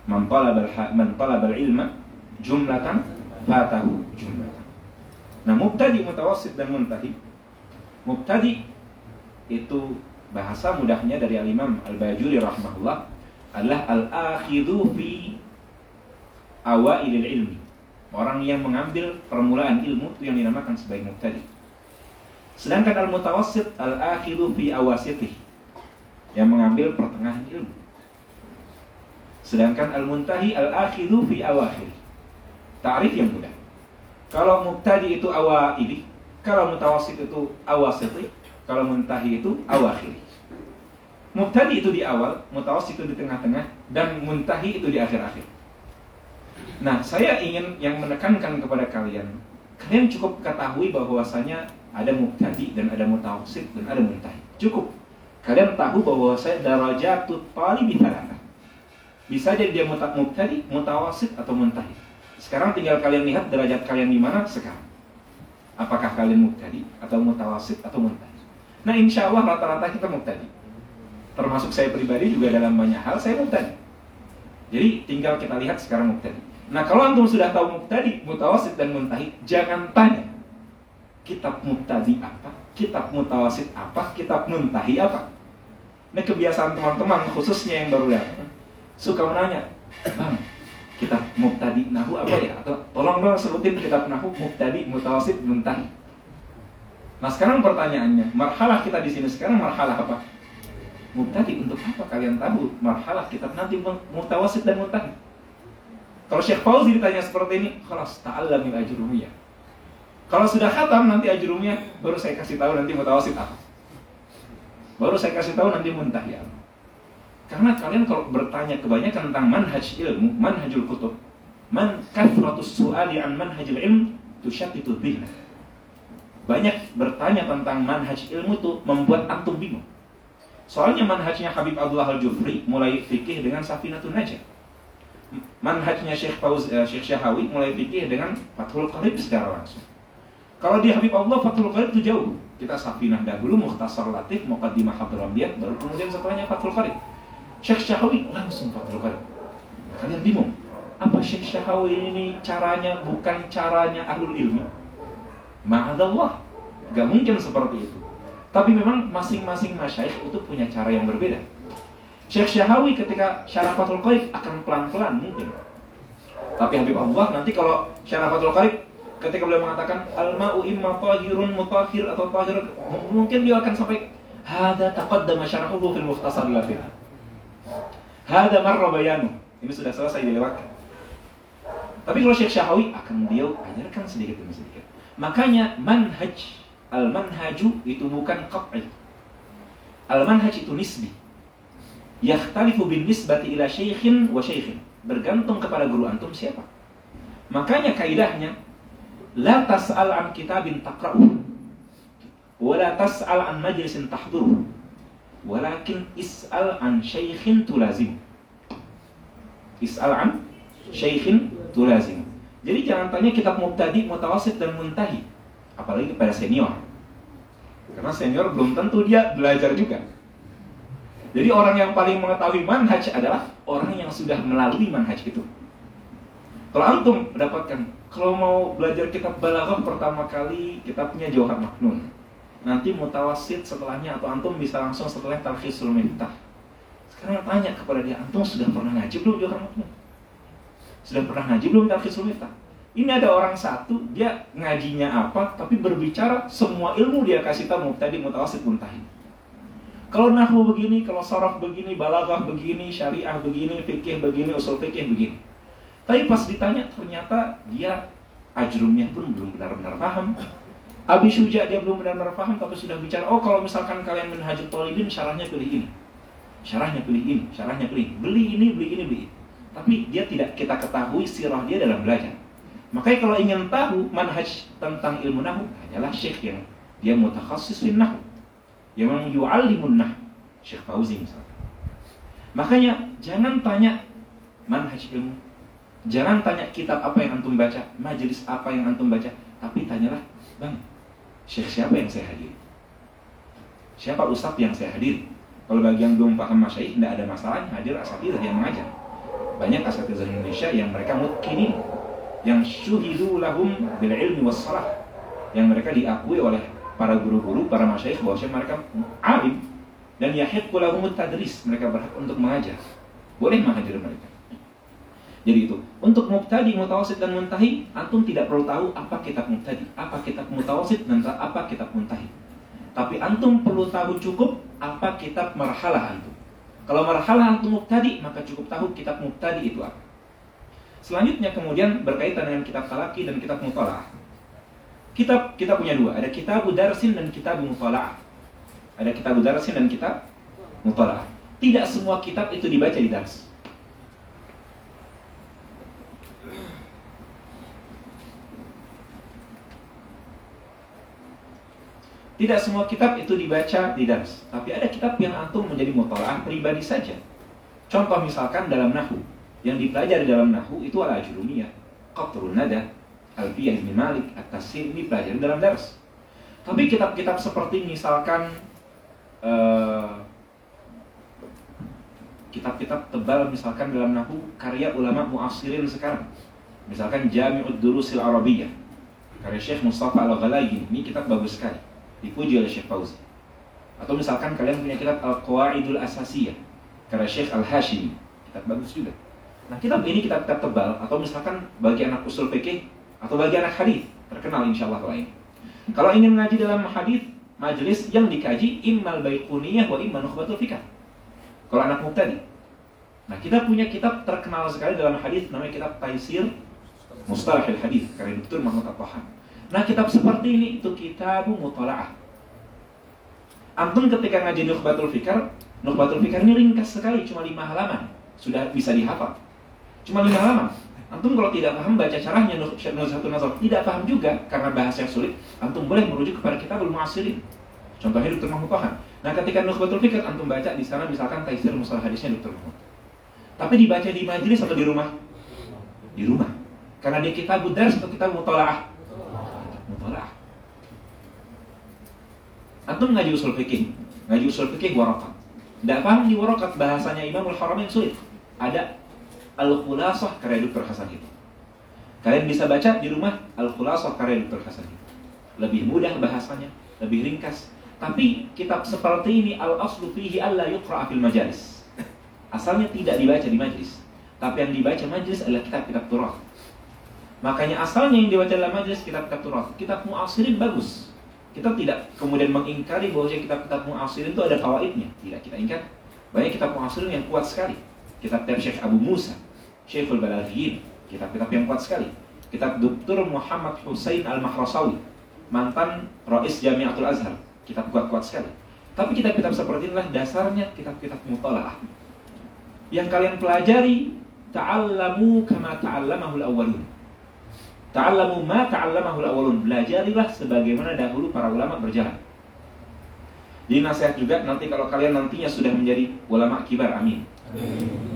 Man talab man talab al-ilma jumlatan fatahu. Nah, dan itu bahasa mudahnya dari al-Imam Al-Bajuri rahimahullah adalah al-akhidhu fi awailil ilmi. Orang yang mengambil permulaan ilmu itu yang dinamakan sebagai mubtadi. Sedangkan al-mutawassit al-akhiru fi awasitih yang mengambil pertengahan ilmu. Sedangkan al-muntahi al-akhiru fi awakhir. Ta'rif yang mudah. Kalau mubtadi itu awaili, kalau mutawassit itu awasitih, kalau muntahi itu awakhir. Mubtadi itu di awal, mutawassit itu di tengah-tengah, dan muntahi itu di akhir-akhir. Nah, saya ingin yang menekankan kepada kalian, kalian cukup ketahui bahwasanya ada mubtadi dan ada mutawassit dan ada muntahi. Cukup. Kalian tahu bahwa saya darajatut talibi thalatha. Bisa jadi dia mubtadi, mutawassit atau muntahi. Sekarang tinggal kalian lihat derajat kalian di mana sekarang. Apakah kalian mubtadi atau mutawassit atau muntahi? Nah, insya Allah rata-rata kita mubtadi. Termasuk saya pribadi juga dalam banyak hal saya mubtadi. Jadi tinggal kita lihat sekarang mubtadi. Nah, kalau antum sudah tahu mubtadi, mutawasid dan muntahi, jangan tanya kitab mubtadi apa, kitab mutawasid apa, kitab muntahi apa. Ini kebiasaan teman-teman khususnya yang baru datang suka menanya, "Bang, kitab mubtadi nahu apa ya? Atau tolong dong sebutin kitab nahu mubtadi mutawasid muntahi. Nah sekarang pertanyaannya, marhalah kita di sini sekarang marhalah apa? Mubtadi untuk apa kalian tahu marhalah kitab nanti mutawasid dan muntahi? Kalau Syekh Fauzi ditanya seperti ini, khalas ta'allam min ajrumiyah. Kalau sudah khatam nanti ajrumiyah baru saya kasih tahu nanti mutawasid apa. Baru saya kasih tahu nanti muntahi apa. Karena kalian kalau bertanya kebanyakan tentang manhaj ilmu, manhajul kutub, man kathratus su'ali an manhajil ilm tusyatitu dhihna. Banyak bertanya tentang manhaj ilmu itu membuat antum bingung. Soalnya manhajnya Habib Abdullah Al-Jufri mulai fikih dengan Safinatun Najah. Manhajnya Syekh Fauz, uh, Syekh Syahawi mulai fikih dengan Fathul Qarib secara langsung. Kalau di Habib Allah Fathul Qarib itu jauh. Kita Safinah dahulu, Mukhtasar Latif, Muqaddimah Hadramiyat, baru kemudian setelahnya Fathul Qarib. Syekh Syahawi langsung Fathul Qarib. Kalian bingung, apa Syekh Syahawi ini caranya bukan caranya ahlul ilmi? Ma'adallah, gak mungkin seperti itu. Tapi memang masing-masing masyaikh itu punya cara yang berbeda. Syekh Syahawi ketika Syarafatul Qarib akan pelan-pelan mungkin. Tapi Habib Allah nanti kalau Syarafatul Qarib ketika beliau mengatakan al-ma'u imma tahirun mutahhir atau tahir mungkin dia akan sampai hada taqaddama syarahuhu fil mukhtasar latif. Hada marra bayanu. Ini sudah selesai dilewatkan. Tapi kalau Syekh Syahawi akan beliau ajarkan sedikit demi sedikit. Makanya manhaj al-manhaju itu bukan qat'i. Al-manhaj itu nisbi. Yakhtalifu bin nisbati ila syekhin wa syekhin. Bergantung kepada guru antum siapa. Makanya kaidahnya la tas'al an kitabin taqra'u wa la tas'al an majlisin tahduru walakin is'al an syekhin tulazim is'al an syekhin tulazim jadi jangan tanya kitab mubtadi, mutawasid dan muntahi apalagi kepada senior karena senior belum tentu dia belajar juga jadi orang yang paling mengetahui manhaj adalah orang yang sudah melalui manhaj itu kalau antum mendapatkan kalau mau belajar kitab balaghah pertama kali kitabnya Jauhar Maknun nanti mutawasid setelahnya atau antum bisa langsung setelah talkhisul miftah. Sekarang tanya kepada dia, antum sudah pernah ngaji belum Johar Maknun? Sudah pernah ngaji belum talkhisul miftah? Ini ada orang satu, dia ngajinya apa, tapi berbicara semua ilmu dia kasih tahu tadi mutawasid muntahin. Kalau nahwu begini, kalau sorof begini, balaghah begini, syariah begini, fikih begini, usul fikih begini. Tapi pas ditanya ternyata dia ajrumnya pun belum benar-benar paham Abi Syuja dia belum benar-benar paham tapi sudah bicara, oh kalau misalkan kalian menhajut tolibin syarahnya pilih ini. Syarahnya pilih ini, syarahnya pilih ini. Beli ini, beli ini, beli ini. Tapi dia tidak kita ketahui sirah dia dalam belajar. Makanya kalau ingin tahu manhaj tentang ilmu nahu, hanyalah syekh yang dia mutakhasis fin nahu. Yang memang yu'allimun nahu. Syekh Fauzi misalnya. Makanya jangan tanya manhaj ilmu. Jangan tanya kitab apa yang antum baca, majelis apa yang antum baca, tapi tanyalah, Bang, Syekh siapa yang saya hadiri? Siapa ustadz yang saya hadiri? Kalau bagi yang belum paham masyaih, tidak ada masalah hadir asatidah yang mengajar. Banyak asatidah Indonesia yang mereka mutkinin, yang syuhidu lahum bil ilmi wassalah, yang mereka diakui oleh para guru-guru, para masyaih bahwa mereka alim dan yahiqqu lahum tadris, mereka berhak untuk mengajar. Boleh mengajar mereka. Jadi itu, untuk mubtadi, mutawasid dan muntahi, antum tidak perlu tahu apa kitab mubtadi, apa kitab mutawasid dan apa kitab muntahi. Tapi antum perlu tahu cukup apa kitab marhalah antum. Kalau marhalah antum mubtadi, maka cukup tahu kitab mubtadi itu apa. Selanjutnya kemudian berkaitan dengan kitab talaki dan kitab mutalaah. Kitab kita punya dua, ada kitab darsin dan kitab mutalaah. Ada kitab darsin dan kitab mutalaah. Tidak semua kitab itu dibaca di dars. Tidak semua kitab itu dibaca di dars, tapi ada kitab yang antum menjadi mutalaah pribadi saja. Contoh misalkan dalam nahu, yang dipelajari dalam nahu itu al ajrumiyah, qatrun nada, alfiyah bin malik, at-tasir ini dipelajari dalam dars. Tapi kitab-kitab seperti misalkan uh, kitab-kitab tebal misalkan dalam nahu karya ulama muasirin sekarang. Misalkan Jami'ud Durusil Arabiyah karya Syekh Mustafa Al-Ghalagi. Ini kitab bagus sekali dipuji oleh Syekh Fauzi. Atau misalkan kalian punya kitab Al-Qawaidul Asasiyah karya Syekh Al-Hashimi, kitab bagus juga. Nah, kitab ini kitab-kitab tebal atau misalkan bagi anak usul fikih atau bagi anak hadis terkenal insya Allah kalau ini. Kalau ingin mengaji dalam hadis majelis yang dikaji immal baiquniyah wa imma nukhbatul fikah. Kalau anak mubtadi. Nah, kita punya kitab terkenal sekali dalam hadis namanya kitab Taisir Mustalahil Hadis karya Dr. Mahmud At-Tahan. Nah, kitab seperti ini itu kitab mutalaah. Antum ketika ngaji Nukhbatul Fikar, Nukhbatul Fikar ini ringkas sekali, cuma lima halaman. Sudah bisa dihafal. Cuma lima halaman. Antum kalau tidak paham baca caranya Nuzhatun Nazar, tidak paham juga karena bahasa yang sulit, antum boleh merujuk kepada kitabul muasirin. Contohnya Dr. Mahmud. Nah, ketika Nukhbatul Fikar antum baca di sana misalkan Taisir Mustalah Hadisnya Dr. Mahmud. Tapi dibaca di majelis atau di rumah? Di rumah. Karena di kitab Budar atau kitab Mutalaah? Mutalaah. Antum ngaji usul fikih, ngaji usul fikih warakat. Tidak paham di warakat bahasanya Imamul Haramain sulit. Ada Al-Khulasah karya Dr. Hasan itu. Kalian bisa baca di rumah Al-Khulasah karya Dr. Hasan itu. Lebih mudah bahasanya, lebih ringkas. Tapi kitab seperti ini al-aslu fihi alla yuqra fil majalis. Asalnya tidak dibaca di majlis. Tapi yang dibaca majlis adalah kitab-kitab turah. Makanya asalnya yang dibaca dalam majlis kitab-kitab turah. Kitab muasirin bagus. Kita tidak kemudian mengingkari bahwa kitab-kitab muasirin itu ada fawaidnya. Tidak kita ingkar. Banyak kitab muasirin yang kuat sekali. Kitab dari Syekh Abu Musa, Syekhul Balaghiyin, kitab-kitab yang kuat sekali. Kitab Dr. Muhammad Hussein Al-Mahrasawi, mantan Rais Jamiatul Azhar, kitab kuat-kuat sekali. Tapi kitab-kitab seperti inilah dasarnya kitab-kitab mutalaah. Yang kalian pelajari, ta'allamu kama ta'allamahul awwalun. Ta'allamu ma ta'allamahul awwalun. Belajarilah sebagaimana dahulu para ulama berjalan. Jadi nasihat juga nanti kalau kalian nantinya sudah menjadi ulama kibar, amin.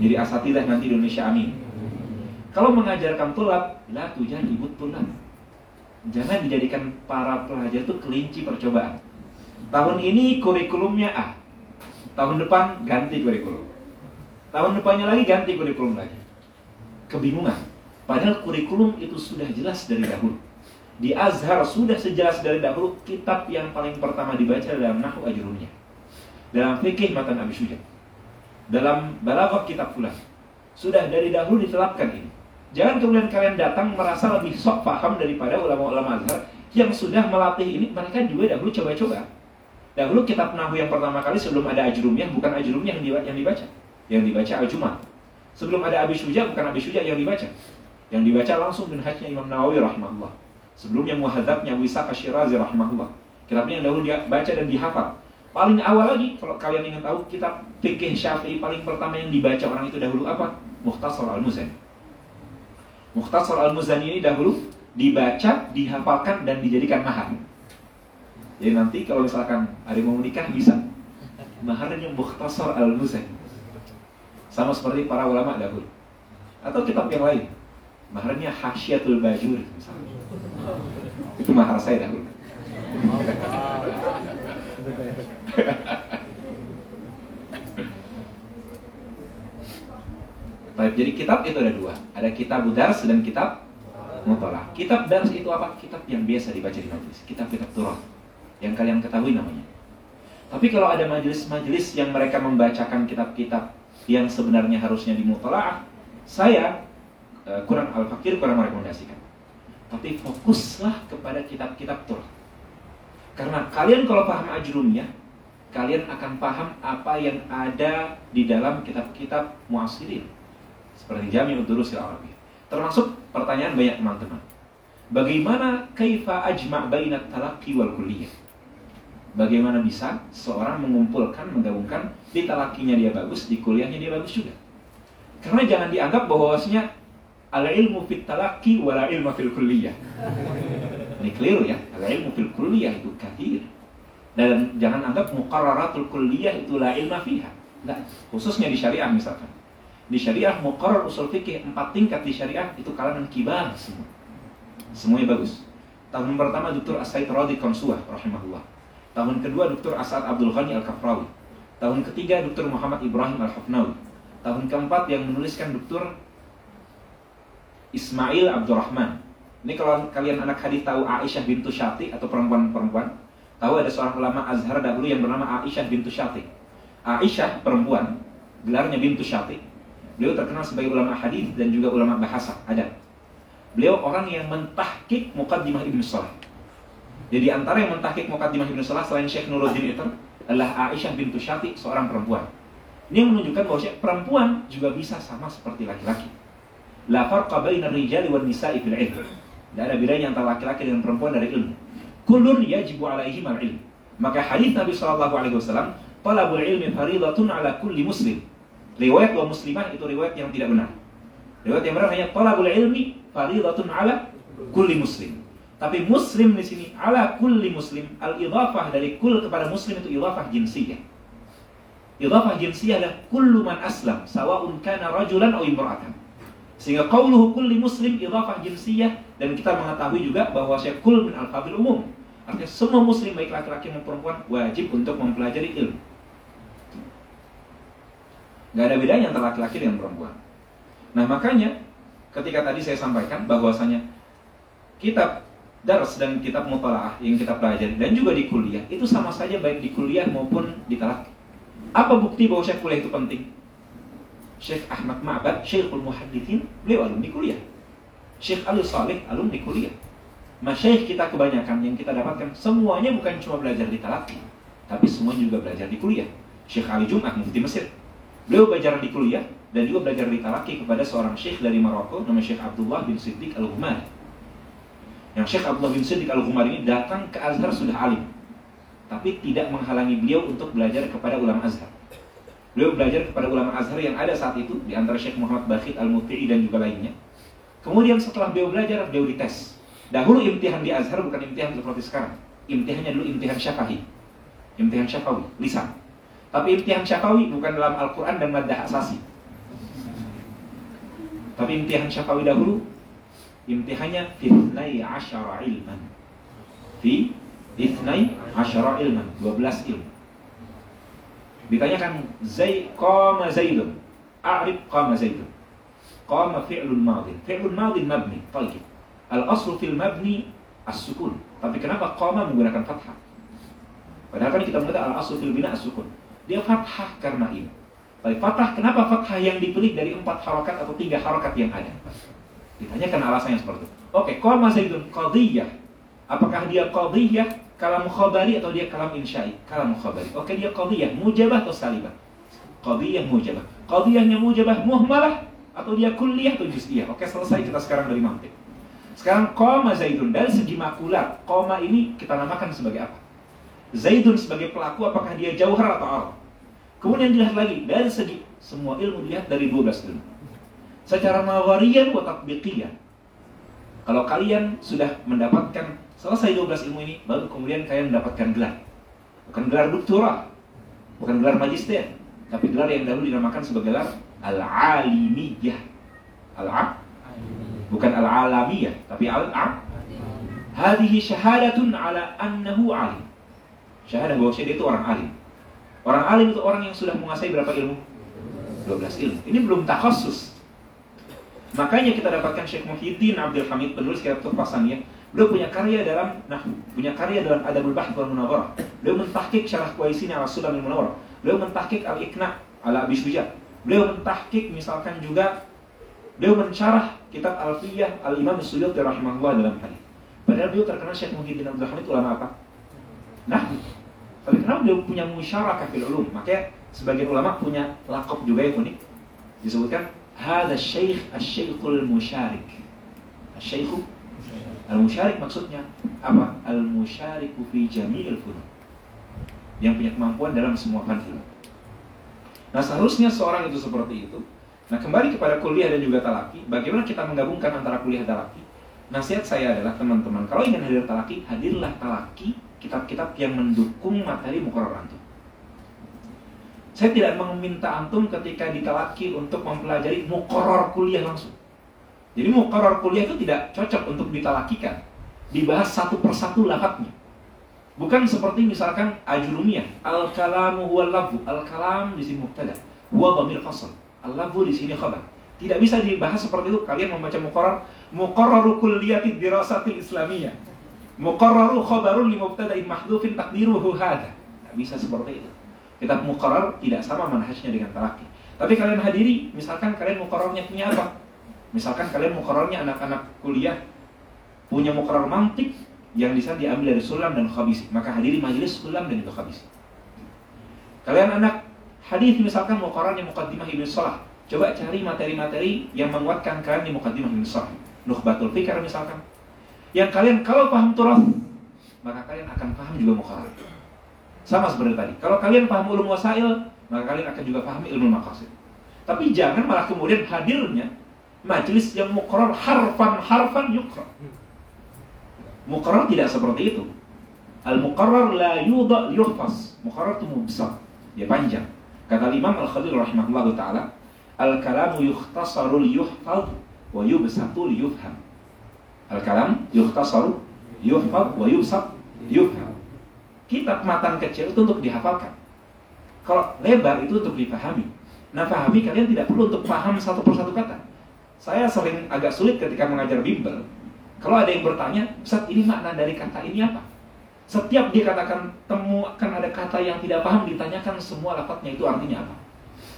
Jadi asatidah nanti di Indonesia, amin. Kalau mengajarkan tulab, la tujadibut tulab. Jangan dijadikan para pelajar itu kelinci percobaan. Tahun ini kurikulumnya A. Tahun depan ganti kurikulum. Tahun depannya lagi ganti kurikulum lagi. Kebingungan. Padahal kurikulum itu sudah jelas dari dahulu. Di Azhar sudah sejelas dari dahulu kitab yang paling pertama dibaca dalam Nahu Ajrumiyah. Dalam fikih matan Abi Syuja. Dalam balaghah kitab fulan. Sudah dari dahulu ditelapkan ini. Jangan kemudian kalian datang merasa lebih sok paham daripada ulama-ulama Azhar yang sudah melatih ini. Mereka juga dahulu coba-coba. Dahulu kitab Nahu yang pertama kali sebelum ada Ajrumiyah bukan Ajrumiyah yang dibaca. Yang dibaca Al-Jum'ah. Sebelum ada Abi Syuja bukan Abi Syuja yang dibaca. Yang dibaca langsung minhajnya Imam Nawawi rahimahullah. Sebelumnya muhadzabnya Wisaq Syirazi rahimahullah. Kitabnya yang dahulu dia baca dan dihafal. Paling awal lagi, kalau kalian ingin tahu, kitab fikih Syafi'i paling pertama yang dibaca orang itu dahulu apa? Mukhtasar Al-Muzani. Mukhtasar Al-Muzani ini dahulu dibaca, dihafalkan dan dijadikan mahar. Jadi nanti kalau misalkan ada yang mau menikah bisa maharnya Mukhtasar Al-Muzani. Sama seperti para ulama dahulu. Atau kitab yang lain. Maharnya Hasyiatul Bajuri misalnya. Itu mahar saya dahulu. Baik, jadi kitab itu ada dua. Ada kitab dars dan kitab mutalah. Kitab dars itu apa? Kitab yang biasa dibaca di majelis. Kitab-kitab turah yang kalian ketahui namanya. Tapi kalau ada majelis-majelis yang mereka membacakan kitab-kitab yang sebenarnya harusnya dimutalaah, saya uh, kurang al-fakir kurang merekomendasikan. Tapi fokuslah kepada kitab-kitab turah. Karena kalian kalau paham ajrumnya, kalian akan paham apa yang ada di dalam kitab-kitab muasirin. Seperti Jami Udurusil Arabi. Termasuk pertanyaan banyak teman-teman. Bagaimana kaifa ajma' bainat talaqi wal kulliyah? Bagaimana bisa seorang mengumpulkan, menggabungkan di talakinya dia bagus, di kuliahnya dia bagus juga. Karena jangan dianggap bahwasanya al ilmu fit talaki wala ilmu fil kulliyah. Ini keliru ya. Al ilmu fil kulliyah itu kathir. Dan jangan anggap muqarraratul kulliyah itu la ilma fiha. Khususnya di syariah misalkan. Di syariah muqarrar usul fikih empat tingkat di syariah itu kalangan kibar semua. Semuanya bagus. Tahun pertama Dr. As-Said Radi Konsuah rahimahullah. Tahun kedua Dr. Asad Abdul Ghani Al-Kafrawi. Tahun ketiga Dr. Muhammad Ibrahim Al-Hafnawi. Tahun keempat yang menuliskan Dr. Ismail Abdurrahman. Ini kalau kalian anak hadis tahu Aisyah bintu Syati atau perempuan-perempuan, tahu ada seorang ulama Azhar dahulu yang bernama Aisyah bintu Syati. Aisyah perempuan, gelarnya bintu Syati. Beliau terkenal sebagai ulama hadis dan juga ulama bahasa ada. Beliau orang yang mentahkik Muqaddimah Ibnu Salah. Jadi antara yang mentahkik Muqaddimah Ibnu Salah selain Syekh Nuruddin itu adalah Aisyah bintu Syati, seorang perempuan. Ini menunjukkan bahwa perempuan juga bisa sama seperti laki-laki. La farqa baina rijali wan nisa'i fil ilm. Tidak ada bedanya antara laki-laki dan perempuan dari ilmu. Kullun yajibu alaihi mal ilm. Maka hadis Nabi sallallahu alaihi wasallam, "Talabul ilmi faridatun ala kulli muslim." Riwayat wa muslimah itu riwayat yang tidak benar. Riwayat yang benar hanya talabul ilmi faridatun ala kulli muslim. Tapi muslim di sini ala kulli muslim al-idhafah dari kul kepada muslim itu idhafah jinsiyah. Idhafah jinsiyah adalah kullu man aslam sawa'un kana rajulan aw imra'atan. Sehingga qauluhu kulli muslim idhafah jinsiyah dan kita mengetahui juga bahwa kul min al-fadil umum. Artinya semua muslim baik laki-laki maupun perempuan wajib untuk mempelajari ilmu. Gak ada bedanya antara laki-laki dengan perempuan. Nah makanya ketika tadi saya sampaikan bahwasanya kitab dars dan kitab mutalaah yang kita pelajari dan juga di kuliah itu sama saja baik di kuliah maupun di talak. Apa bukti bahwa syekh kuliah itu penting? Syekh Ahmad Ma'bad, Syekhul Muhaddithin, beliau alumni kuliah. Syekh Ali Saleh, alumni kuliah. Masyaikh kita kebanyakan yang kita dapatkan semuanya bukan cuma belajar di talaki, tapi semua juga belajar di kuliah. Syekh Ali Jum'ah, mufti Mesir, Beliau belajar di kuliah dan juga belajar di talaki kepada seorang syekh dari Maroko nama Syekh Abdullah bin Siddiq Al-Ghumari. Yang Syekh Abdullah bin Siddiq Al-Ghumari ini datang ke Azhar sudah alim. Tapi tidak menghalangi beliau untuk belajar kepada ulama Azhar. Beliau belajar kepada ulama Azhar yang ada saat itu di antara Syekh Muhammad Bakhit Al-Muti'i dan juga lainnya. Kemudian setelah beliau belajar, beliau dites. Dahulu imtihan di Azhar bukan imtihan seperti sekarang. Imtihannya dulu imtihan syafahi. Imtihan syafawi, lisan. Tapi imtihan syafawi bukan dalam Al-Quran dan madah asasi. Tapi imtihan syafawi dahulu, imtihannya fitnai asyara ilman. Fi asyara ilman, 12 ilmu. Ditanyakan, Zai, qama Zaidun. A'rif qama Zaidun. Qama fi'lun madin. Fi'lun madin mabni. Tayyib. Al-aslu fil mabni as-sukun. Tapi kenapa qama menggunakan fathah? Padahal kan kita mengatakan al-aslu fil bina as-sukun. Dia fathah karena ini. Baik, fathah, kenapa fathah yang dipilih dari empat harokat atau tiga harokat yang ada? Ditanyakan alasannya seperti itu. Oke, qama zaidun qadiyah. Apakah dia qadiyah kalam khabari atau dia kalam insya'i? Kalam khabari. Oke, dia qadiyah, mujabah atau salibah? Qadiyah mujabah. Qadiyahnya mujabah muhmalah atau dia kulliyah atau juz'iyah? Oke, selesai kita sekarang dari mantik. Sekarang qama zaidun dari segi makulat, qama ini kita namakan sebagai apa? Zaidun sebagai pelaku apakah dia jauhar atau al? Kemudian dilihat lagi dari segi semua ilmu dilihat dari 12 ilmu. Secara nawariyan wa tatbiqiyah. Kalau kalian sudah mendapatkan selesai 12 ilmu ini, baru kemudian kalian mendapatkan gelar. Bukan gelar doktora, bukan gelar magister, tapi gelar yang dahulu dinamakan sebagai gelar al-alimiyah. Al-a bukan al-alamiyah, tapi al-a Hadihi syahadatun ala annahu alim. Syahadah bahwa dia itu orang alim. Orang alim itu orang yang sudah menguasai berapa ilmu? 12 ilmu. Ini belum takhasus. Makanya kita dapatkan Syekh Muhyiddin Abdul Hamid penulis kitab Tuhfasaniyah. Beliau punya karya dalam nah, punya karya dalam Adabul Bahth wal Munawwarah. Beliau mentahqiq Syarah Qaisini ala Sulam Munawwarah. Beliau mentahqiq Al-Iqna ala Abi Suja. Beliau mentahqiq misalkan juga beliau mensyarah kitab Alfiyah Al-Imam Suyuti rahimahullah dalam hadis. Padahal beliau terkenal Syekh Muhyiddin Abdul Hamid ulama apa? Nah, tapi kenapa dia punya musyarakah fil ulum? Makanya sebagian ulama punya lakop juga yang unik. Disebutkan hada syekh asy-syekhul musyarik. Asy-syekhu al-musyarik maksudnya apa? Al-musyariku fi jami'il funun. Yang punya kemampuan dalam semua ilmu. Nah, seharusnya seorang itu seperti itu. Nah, kembali kepada kuliah dan juga talaki, bagaimana kita menggabungkan antara kuliah dan talaki? Nasihat saya adalah teman-teman, kalau ingin hadir talaki, hadirlah talaki kitab-kitab yang mendukung materi mukoror antum. Saya tidak meminta antum ketika ditalaki untuk mempelajari mukoror kuliah langsung. Jadi mukoror kuliah itu tidak cocok untuk ditalakikan. Dibahas satu persatu lafadznya. Bukan seperti misalkan ajurumiyah. Al-kalamu huwa lafu. Al-kalam di sini mubtada. Huwa bamir fasl. Al-lafu di sini khabar. Tidak bisa dibahas seperti itu. Kalian membaca. Mukoror kuliah dirasati islamiyah Muqarraru khabarun li mubtada'in mahdhufin taqdiruhu hadha. Tidak bisa seperti itu. Kitab muqarrar tidak sama manhajnya dengan talaki. Tapi kalian hadiri, misalkan kalian mukorornya punya apa? Misalkan kalian mukorornya anak-anak kuliah punya mukoror mantik yang bisa diambil dari sulam dan khabisi. Maka hadiri majelis sulam dan itu khabisi. Kalian anak hadis misalkan mukorornya mukaddimah ibn salah. Coba cari materi-materi yang menguatkan kalian di mukaddimah ibn salah. Nukhbatul fikar misalkan. Yang kalian kalau paham turah, maka kalian akan paham juga mukoror. Sama seperti tadi. Kalau kalian paham ulum wasail, maka kalian akan juga pahami ilmu maqasid. Tapi jangan malah kemudian hadirnya majelis yang muqarrar harfan harfan yukra. Muqarrar tidak seperti itu. Al muqarrar la yudha yuhfaz. Muqarrar itu besar, dia panjang. Kata Imam Al Khalil rahimahullah taala, al kalamu yukhtasaru yuhfaz wa yubsatu yufham. Al kalam yukhtasaru yuhfaz wa yubsat yufham. Kitab matan kecil itu untuk dihafalkan kalau lebar itu untuk dipahami. Nah, pahami kalian tidak perlu untuk paham satu persatu kata. Saya sering agak sulit ketika mengajar bimbel. Kalau ada yang bertanya, Ustaz ini makna dari kata ini apa? Setiap dia katakan temukan ada kata yang tidak paham, ditanyakan semua lafadznya itu artinya apa.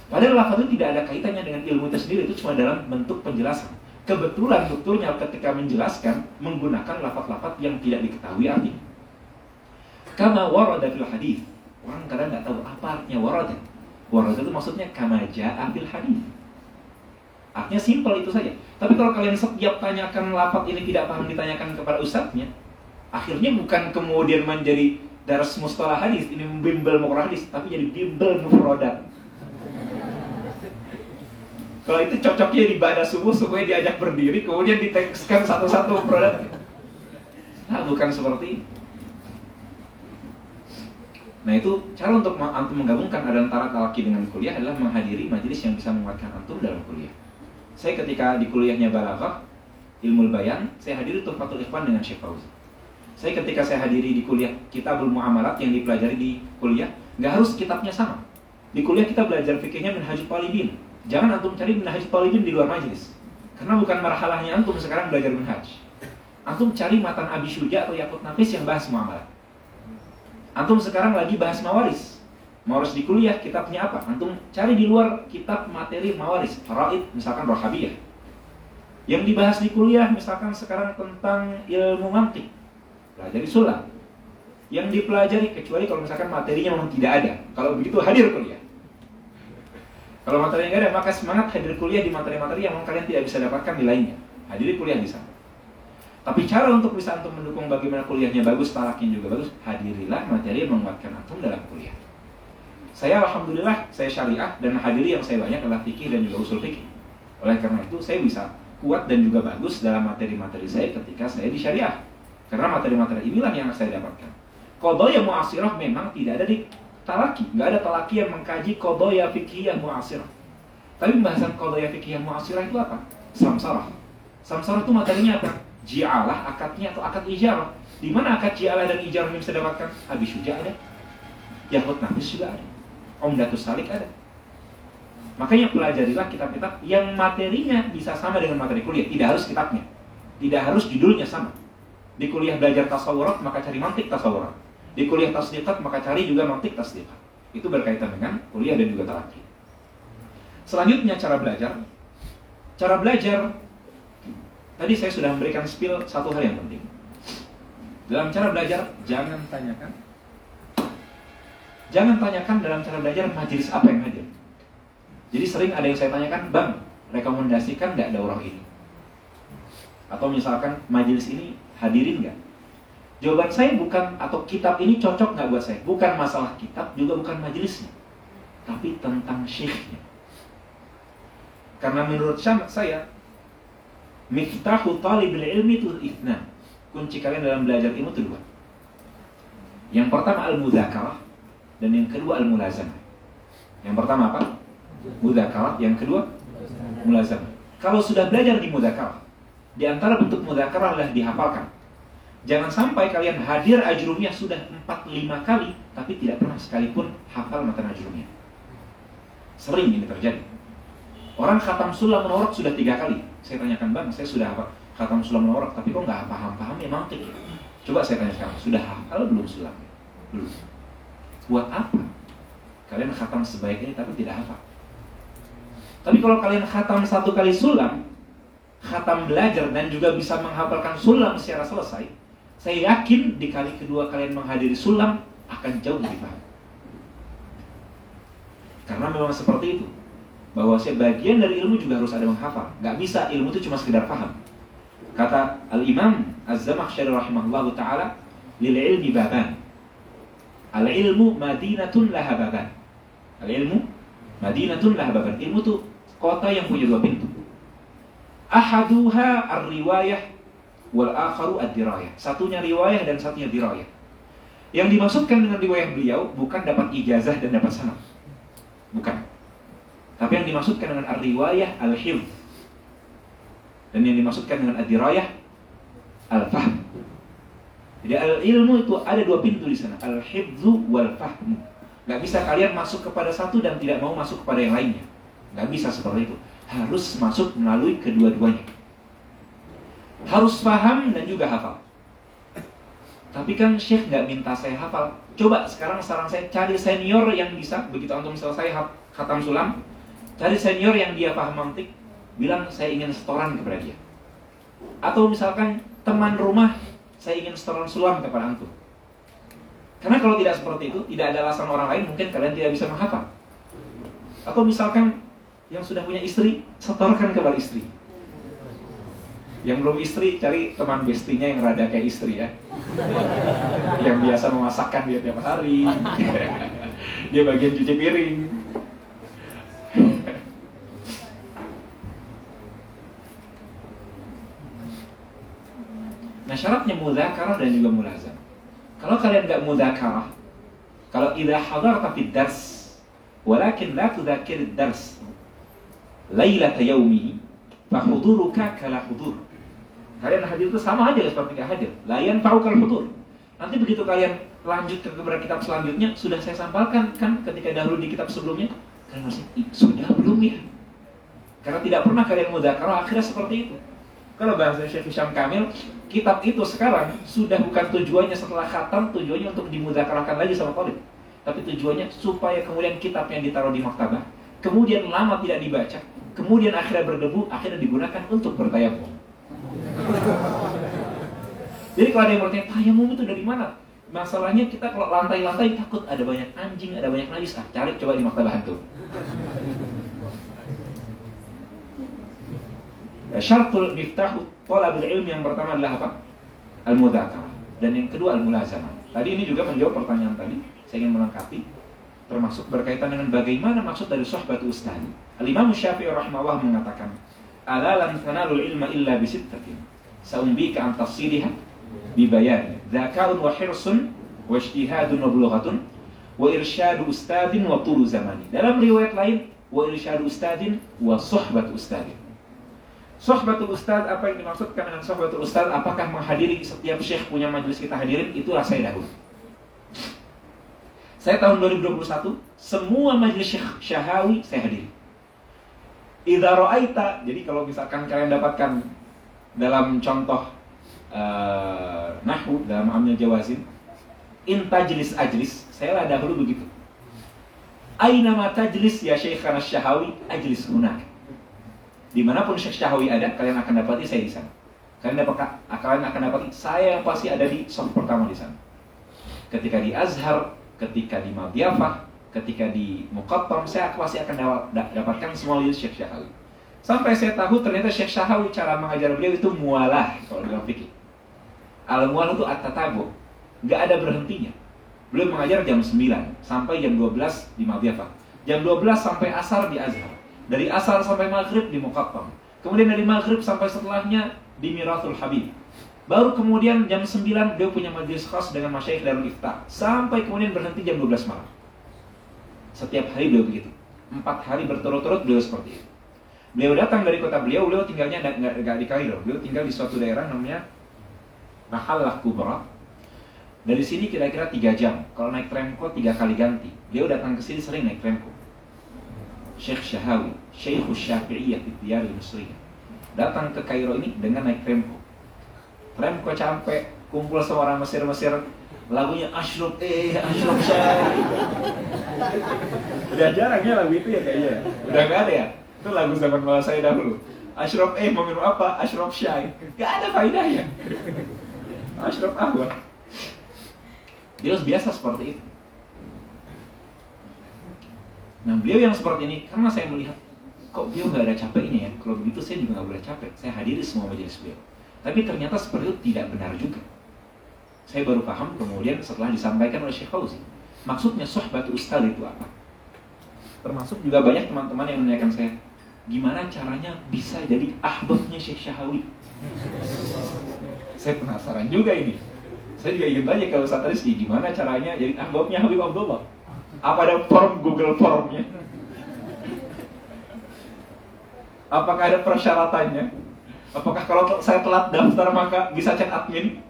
Padahal lafaz itu tidak ada kaitannya dengan ilmu itu sendiri, itu cuma dalam bentuk penjelasan. Kebetulan dokternya ketika menjelaskan menggunakan lafaz-lafaz yang tidak diketahui artinya. Kama warada fil hadis Orang kadang nggak tahu apa artinya warada. Warada itu maksudnya kama ja'a fil hadis. Artinya simpel itu saja. Tapi kalau kalian setiap tanyakan lafaz ini tidak paham ditanyakan kepada ustadznya, akhirnya bukan kemudian menjadi daras mustalah hadis, ini bimbel mukra hadis, tapi jadi bimbel mufrodat. Kalau itu cocoknya di ibadah subuh supaya diajak berdiri, kemudian ditekskan satu-satu produk. Nah, bukan seperti. Nah itu cara untuk antum menggabungkan antara talaki dengan kuliah adalah menghadiri majelis yang bisa menguatkan antum dalam kuliah. Saya ketika di kuliahnya Balaghah, ilmu bayan, saya hadiri Tuhfatul Ikhwan dengan Syekh Fauzi. Saya ketika saya hadiri di kuliah Kitabul Muamalat yang dipelajari di kuliah, nggak harus kitabnya sama. Di kuliah kita belajar fikihnya Minhajul Talibin. Jangan antum cari Minhajul Talibin di luar majelis. Karena bukan marhalahnya antum sekarang belajar Minhaj. Antum cari matan Abi Syuja atau Yakut Nafis yang bahas muamalat. Antum sekarang lagi bahas mawaris. Mawaris di kuliah kitabnya apa? Antum cari di luar kitab materi mawaris, faraid, misalkan rohabiyah. Yang dibahas di kuliah misalkan sekarang tentang ilmu mantik. Pelajari sulam. Yang dipelajari kecuali kalau misalkan materinya memang tidak ada. Kalau begitu hadir kuliah. Kalau materinya nggak ada, maka semangat hadir kuliah di materi-materi yang kalian tidak bisa dapatkan di lainnya. Hadiri kuliah di sana. Tapi cara untuk bisa antum mendukung bagaimana kuliahnya bagus, talaknya juga bagus, hadirilah materi yang menguatkan antum dalam kuliah. Saya alhamdulillah saya syariah dan hadiri yang saya banyak adalah fikih dan juga usul fikih. Oleh karena itu saya bisa kuat dan juga bagus dalam materi-materi saya ketika saya di syariah. Karena materi-materi inilah yang saya dapatkan. Kodoya muasirah memang tidak ada di talaki. Nggak ada talaki yang mengkaji kodoya fikih muasirah. Tapi pembahasan kodoya fikih muasirah itu apa? Samsarah. Samsarah itu materinya apa? jialah akadnya atau akad ijarah. Di mana akad jialah dan ijarah yang bisa dapatkan? Habis Syuja ada. Yahud Nafis juga ada. Omdatus Salik ada. Makanya pelajarilah kitab-kitab yang materinya bisa sama dengan materi kuliah. Tidak harus kitabnya. Tidak harus judulnya sama. Di kuliah belajar tasawurat, maka cari mantik tasawurat. Di kuliah tasdiqat, maka cari juga mantik tasdiqat. Itu berkaitan dengan kuliah dan juga talaki. Selanjutnya cara belajar. Cara belajar Tadi saya sudah memberikan spill satu hal yang penting. Dalam cara belajar, jangan tanyakan. Jangan tanyakan dalam cara belajar majelis apa yang hadir. Jadi sering ada yang saya tanyakan, Bang, rekomendasikan nggak daurah ini? Atau misalkan majelis ini hadirin nggak? Jawaban saya bukan, atau kitab ini cocok nggak buat saya? Bukan masalah kitab, juga bukan majelisnya. Tapi tentang syekhnya. Karena menurut saya, Miftahu talibil ilmi itu itna. Kunci kalian dalam belajar ilmu itu dua. Yang pertama al-mudzakarah dan yang kedua al-mulazamah. Yang pertama apa? Mudzakarah, yang kedua mulazamah. Kalau sudah belajar di mudzakarah, di antara bentuk mudzakarah adalah dihafalkan. Jangan sampai kalian hadir ajrumnya sudah 4-5 kali tapi tidak pernah sekalipun hafal matan ajrumnya. Sering ini terjadi. Orang khatam sulam menorok sudah tiga kali. Saya tanyakan bang, saya sudah apa? Khatam sulam menorok, tapi kok nggak paham-paham ya mantik. Coba saya tanya sekarang, sudah hafal belum sulam? Belum. Buat apa? Kalian khatam sebaik ini tapi tidak hafal. Tapi kalau kalian khatam satu kali sulam, khatam belajar dan juga bisa menghafalkan sulam secara selesai, saya yakin di kali kedua kalian menghadiri sulam akan jauh lebih paham. Karena memang seperti itu. Bahwa sebagian dari ilmu juga harus ada menghafal. Gak bisa ilmu itu cuma sekedar paham. Kata Al-Imam Az-Zamakhsyari rahimahullah ta'ala, Lil ilmi baban. Al-ilmu madinatun laha baban. Al-ilmu madinatun laha baban. Ilmu itu kota yang punya dua pintu. Ahaduha ar-riwayah wal akharu ad-dirayah. Satunya riwayah dan satunya dirayah. Yang dimaksudkan dengan riwayah beliau bukan dapat ijazah dan dapat sanad. Bukan. Tapi yang dimaksudkan dengan ar-riwayah al-hifz. Dan yang dimaksudkan dengan ad-dirayah al-fahm. Jadi al-ilmu itu ada dua pintu di sana, al-hifzu wal fahmu. Gak bisa kalian masuk kepada satu dan tidak mau masuk kepada yang lainnya. Gak bisa seperti itu. Harus masuk melalui kedua-duanya. Harus paham dan juga hafal. Tapi kan Syekh nggak minta saya hafal. Coba sekarang saran saya cari senior yang bisa begitu antum selesai khatam sulam, cari senior yang dia paham mantik, bilang saya ingin setoran kepada dia. Atau misalkan teman rumah saya ingin setoran sulam kepada antum. Karena kalau tidak seperti itu, tidak ada alasan orang lain, mungkin kalian tidak bisa menghafal. Atau misalkan yang sudah punya istri, setorkan kepada istri. Yang belum istri, cari teman bestinya yang rada kayak istri ya. yang biasa memasakkan dia tiap hari. dia bagian cuci piring. Nah syaratnya mudzakarah dan juga mulazam. Kalau kalian nggak mudzakarah, kalau idza hadarta fid dars, walakin la tudzakir dars lailata yaumihi, fa huduruka kala hudur. Kalian hadir itu sama aja seperti nggak hadir. Layan tahu kalau hudur. Nanti begitu kalian lanjut ke kepada kitab selanjutnya, sudah saya sampaikan kan ketika dahulu di kitab sebelumnya, kalian masih sudah belum ya? Karena tidak pernah kalian mudzakarah akhirnya seperti itu. Kalau bahasa Syekh Hisham Kamil, kitab itu sekarang sudah bukan tujuannya setelah khatam, tujuannya untuk dimudzakarahkan lagi sama Talib. Tapi tujuannya supaya kemudian kitabnya ditaruh di maktabah, kemudian lama tidak dibaca, kemudian akhirnya berdebu, akhirnya digunakan untuk bertayamum. Jadi kalau ada yang bertanya, tayamum itu dari mana? Masalahnya kita kalau lantai-lantai takut ada banyak anjing, ada banyak najis. Ah, cari coba di maktabah hantu. Syartul miftah talabul ilmi yang pertama adalah apa? Al-mudzakarah. Dan yang kedua al-mulazamah. Tadi ini juga menjawab pertanyaan tadi. Saya ingin melengkapi termasuk berkaitan dengan bagaimana maksud dari sahabat ustaz. Al-Imam Syafi'i rahimahullah mengatakan, "Ala lan tanalul ilma illa bi sittatin." Saumbika an tafsiriha bi bayan. Dzakarun wa hirsun wa ijtihadun wa bulughatun wa irsyadu ustadin wa tulu zamani. Dalam riwayat lain, wa irsyadu ustadin wa suhbat ustadin. Sohbatul Ustad, apa yang dimaksudkan dengan Sohbatul Ustad? Apakah menghadiri setiap syekh punya majelis kita hadirin? Itulah saya dahulu. Saya tahun 2021, semua majelis syekh syahawi saya hadiri. Idza ra'aita, jadi kalau misalkan kalian dapatkan dalam contoh uh, nahwu dalam amil jawazin, in tajlis ajlis, saya lah dahulu begitu. Aina ma tajlis ya syekhana syahawi ajlis hunak di mana pun Syekh Syahawi ada, kalian akan dapati saya di sana. Kalian dapat kalian akan dapati saya yang pasti ada di soft pertama di sana. Ketika di Azhar, ketika di Madiafah, ketika di Muqattam, saya pasti akan dapatkan semua lihat Syekh Syahawi. Sampai saya tahu ternyata Syekh Syahawi cara mengajar beliau itu mualah kalau dalam fikih. Al mualah itu at-tatabu, nggak ada berhentinya. Beliau mengajar jam 9 sampai jam 12 di Madiafah. Jam 12 sampai asar di Azhar. Dari asar sampai maghrib di Muqattam. Kemudian dari maghrib sampai setelahnya di Mirathul Habib. Baru kemudian jam 9 dia punya majlis khas dengan masyayikh Darul Ifta. Sampai kemudian berhenti jam 12 malam. Setiap hari beliau begitu. Empat hari berturut-turut beliau seperti itu. Beliau datang dari kota beliau, beliau tinggalnya nggak di Kairo. Beliau tinggal di suatu daerah namanya Mahallah Kubra. Dari sini kira-kira tiga jam. Kalau naik tramko tiga kali ganti. Beliau datang ke sini sering naik tramko. Syekh Syahawi, Syekh Syafi'iyah di Diyar Musriyah. Datang ke Kairo ini dengan naik Remco. Remco capek, kumpul sama orang Mesir-Mesir, lagunya Ashruf eh Ashruf Syahri. Udah jarang ya lagu itu ya kayaknya. Udah gak ada ya. Itu lagu zaman bawah saya dahulu. Ashraf eh mau minum apa? Ashraf Syai. Gak ada faedahnya. Ashraf Ahwat. Dia biasa seperti itu. Nah beliau yang seperti ini, karena saya melihat kok beliau nggak ada capeknya ya. Kalau begitu saya juga nggak boleh capek. Saya hadiri semua majelis beliau. Tapi ternyata seperti itu tidak benar juga. Saya baru paham kemudian setelah disampaikan oleh Syekh Fauzi. Maksudnya sohbat ustaz itu apa? Termasuk juga banyak teman-teman yang menanyakan saya, gimana caranya bisa jadi ahbabnya Syekh Syahawi? saya penasaran juga ini. Saya juga ingin tanya kalau Ustaz Rizky, gimana caranya jadi ahbabnya Habib Abdullah? Apa ada form Google Formnya? Apakah ada persyaratannya? Apakah kalau saya telat daftar maka bisa chat admin?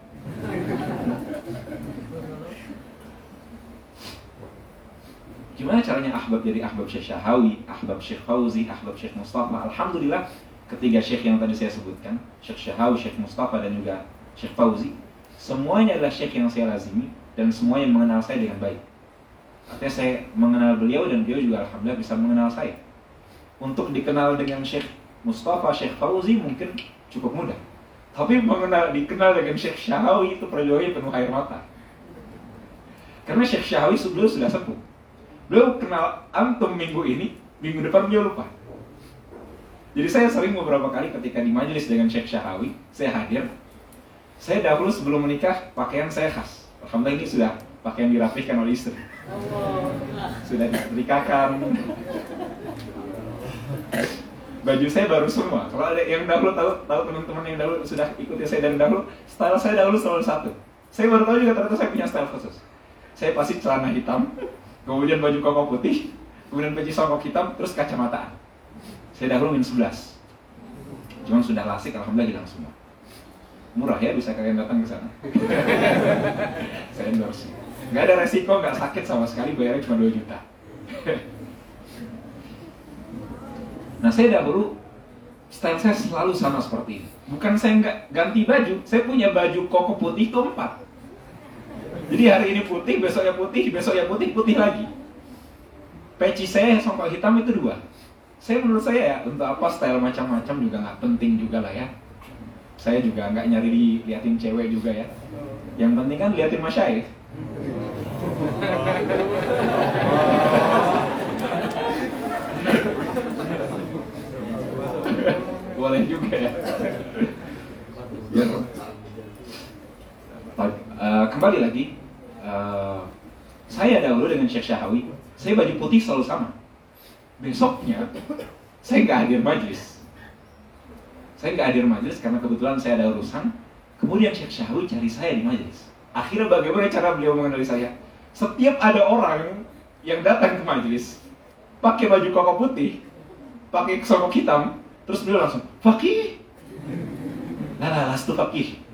Gimana caranya ahbab jadi ahbab Syekh Syahawi, ahbab Syekh Fauzi, ahbab Syekh Mustafa? Alhamdulillah ketiga Syekh yang tadi saya sebutkan, Syekh Syahawi, Syekh Mustafa dan juga Syekh Fauzi, semuanya adalah Syekh yang saya lazimi dan semuanya mengenal saya dengan baik. Artinya saya mengenal beliau dan beliau juga Alhamdulillah bisa mengenal saya. Untuk dikenal dengan Syekh Mustafa, Syekh Fauzi mungkin cukup mudah. Tapi mengenal dikenal dengan Syekh Syahawi itu perjuangannya penuh air mata. Karena Syekh Syahawi sebelum sudah sepuh. Beliau kenal antum minggu ini, minggu depan beliau lupa. Jadi saya sering beberapa kali ketika di majelis dengan Syekh Syahawi, saya hadir. Saya dahulu sebelum menikah, pakaian saya khas. Alhamdulillah ini sudah pakaian dirapihkan oleh istri. Sudah disetrikakan. Baju saya baru semua. Kalau ada yang dahulu tahu, tahu teman-teman yang dahulu sudah ikuti saya dari dahulu, style saya dahulu selalu satu. Saya baru tahu juga ternyata saya punya style khusus. Saya pasti celana hitam, kemudian baju koko putih, kemudian baju songkok hitam, terus kacamataan. Saya dahulu minus 11. Cuman sudah lasik, alhamdulillah hilang semua. Murah ya, bisa kalian datang ke sana. saya endorse. Gak ada resiko, gak sakit sama sekali, bayarnya cuma 2 juta. nah saya dahulu, style saya selalu sama seperti ini. Bukan saya nggak ganti baju, saya punya baju koko putih itu empat. Jadi hari ini putih, besoknya putih, besoknya putih, putih lagi. Peci saya songkok hitam itu dua. Saya menurut saya ya, untuk apa style macam-macam juga nggak penting juga lah ya. Saya juga nggak nyari liatin cewek juga ya. Yang penting kan liatin masyaih. Boleh juga ya. Uh, kembali lagi, uh, saya dahulu dengan Syekh Syahawi, saya baju putih selalu sama. Besoknya, saya nggak hadir majlis. Saya nggak hadir majlis karena kebetulan saya ada urusan. Kemudian Syekh Syahawi cari saya di majlis. Akhirnya bagaimana cara beliau mengenali saya? Setiap ada orang yang datang ke majlis, pakai baju koko putih, pakai songkok hitam, terus beliau langsung, Fakih! Nah, lastu Fakih.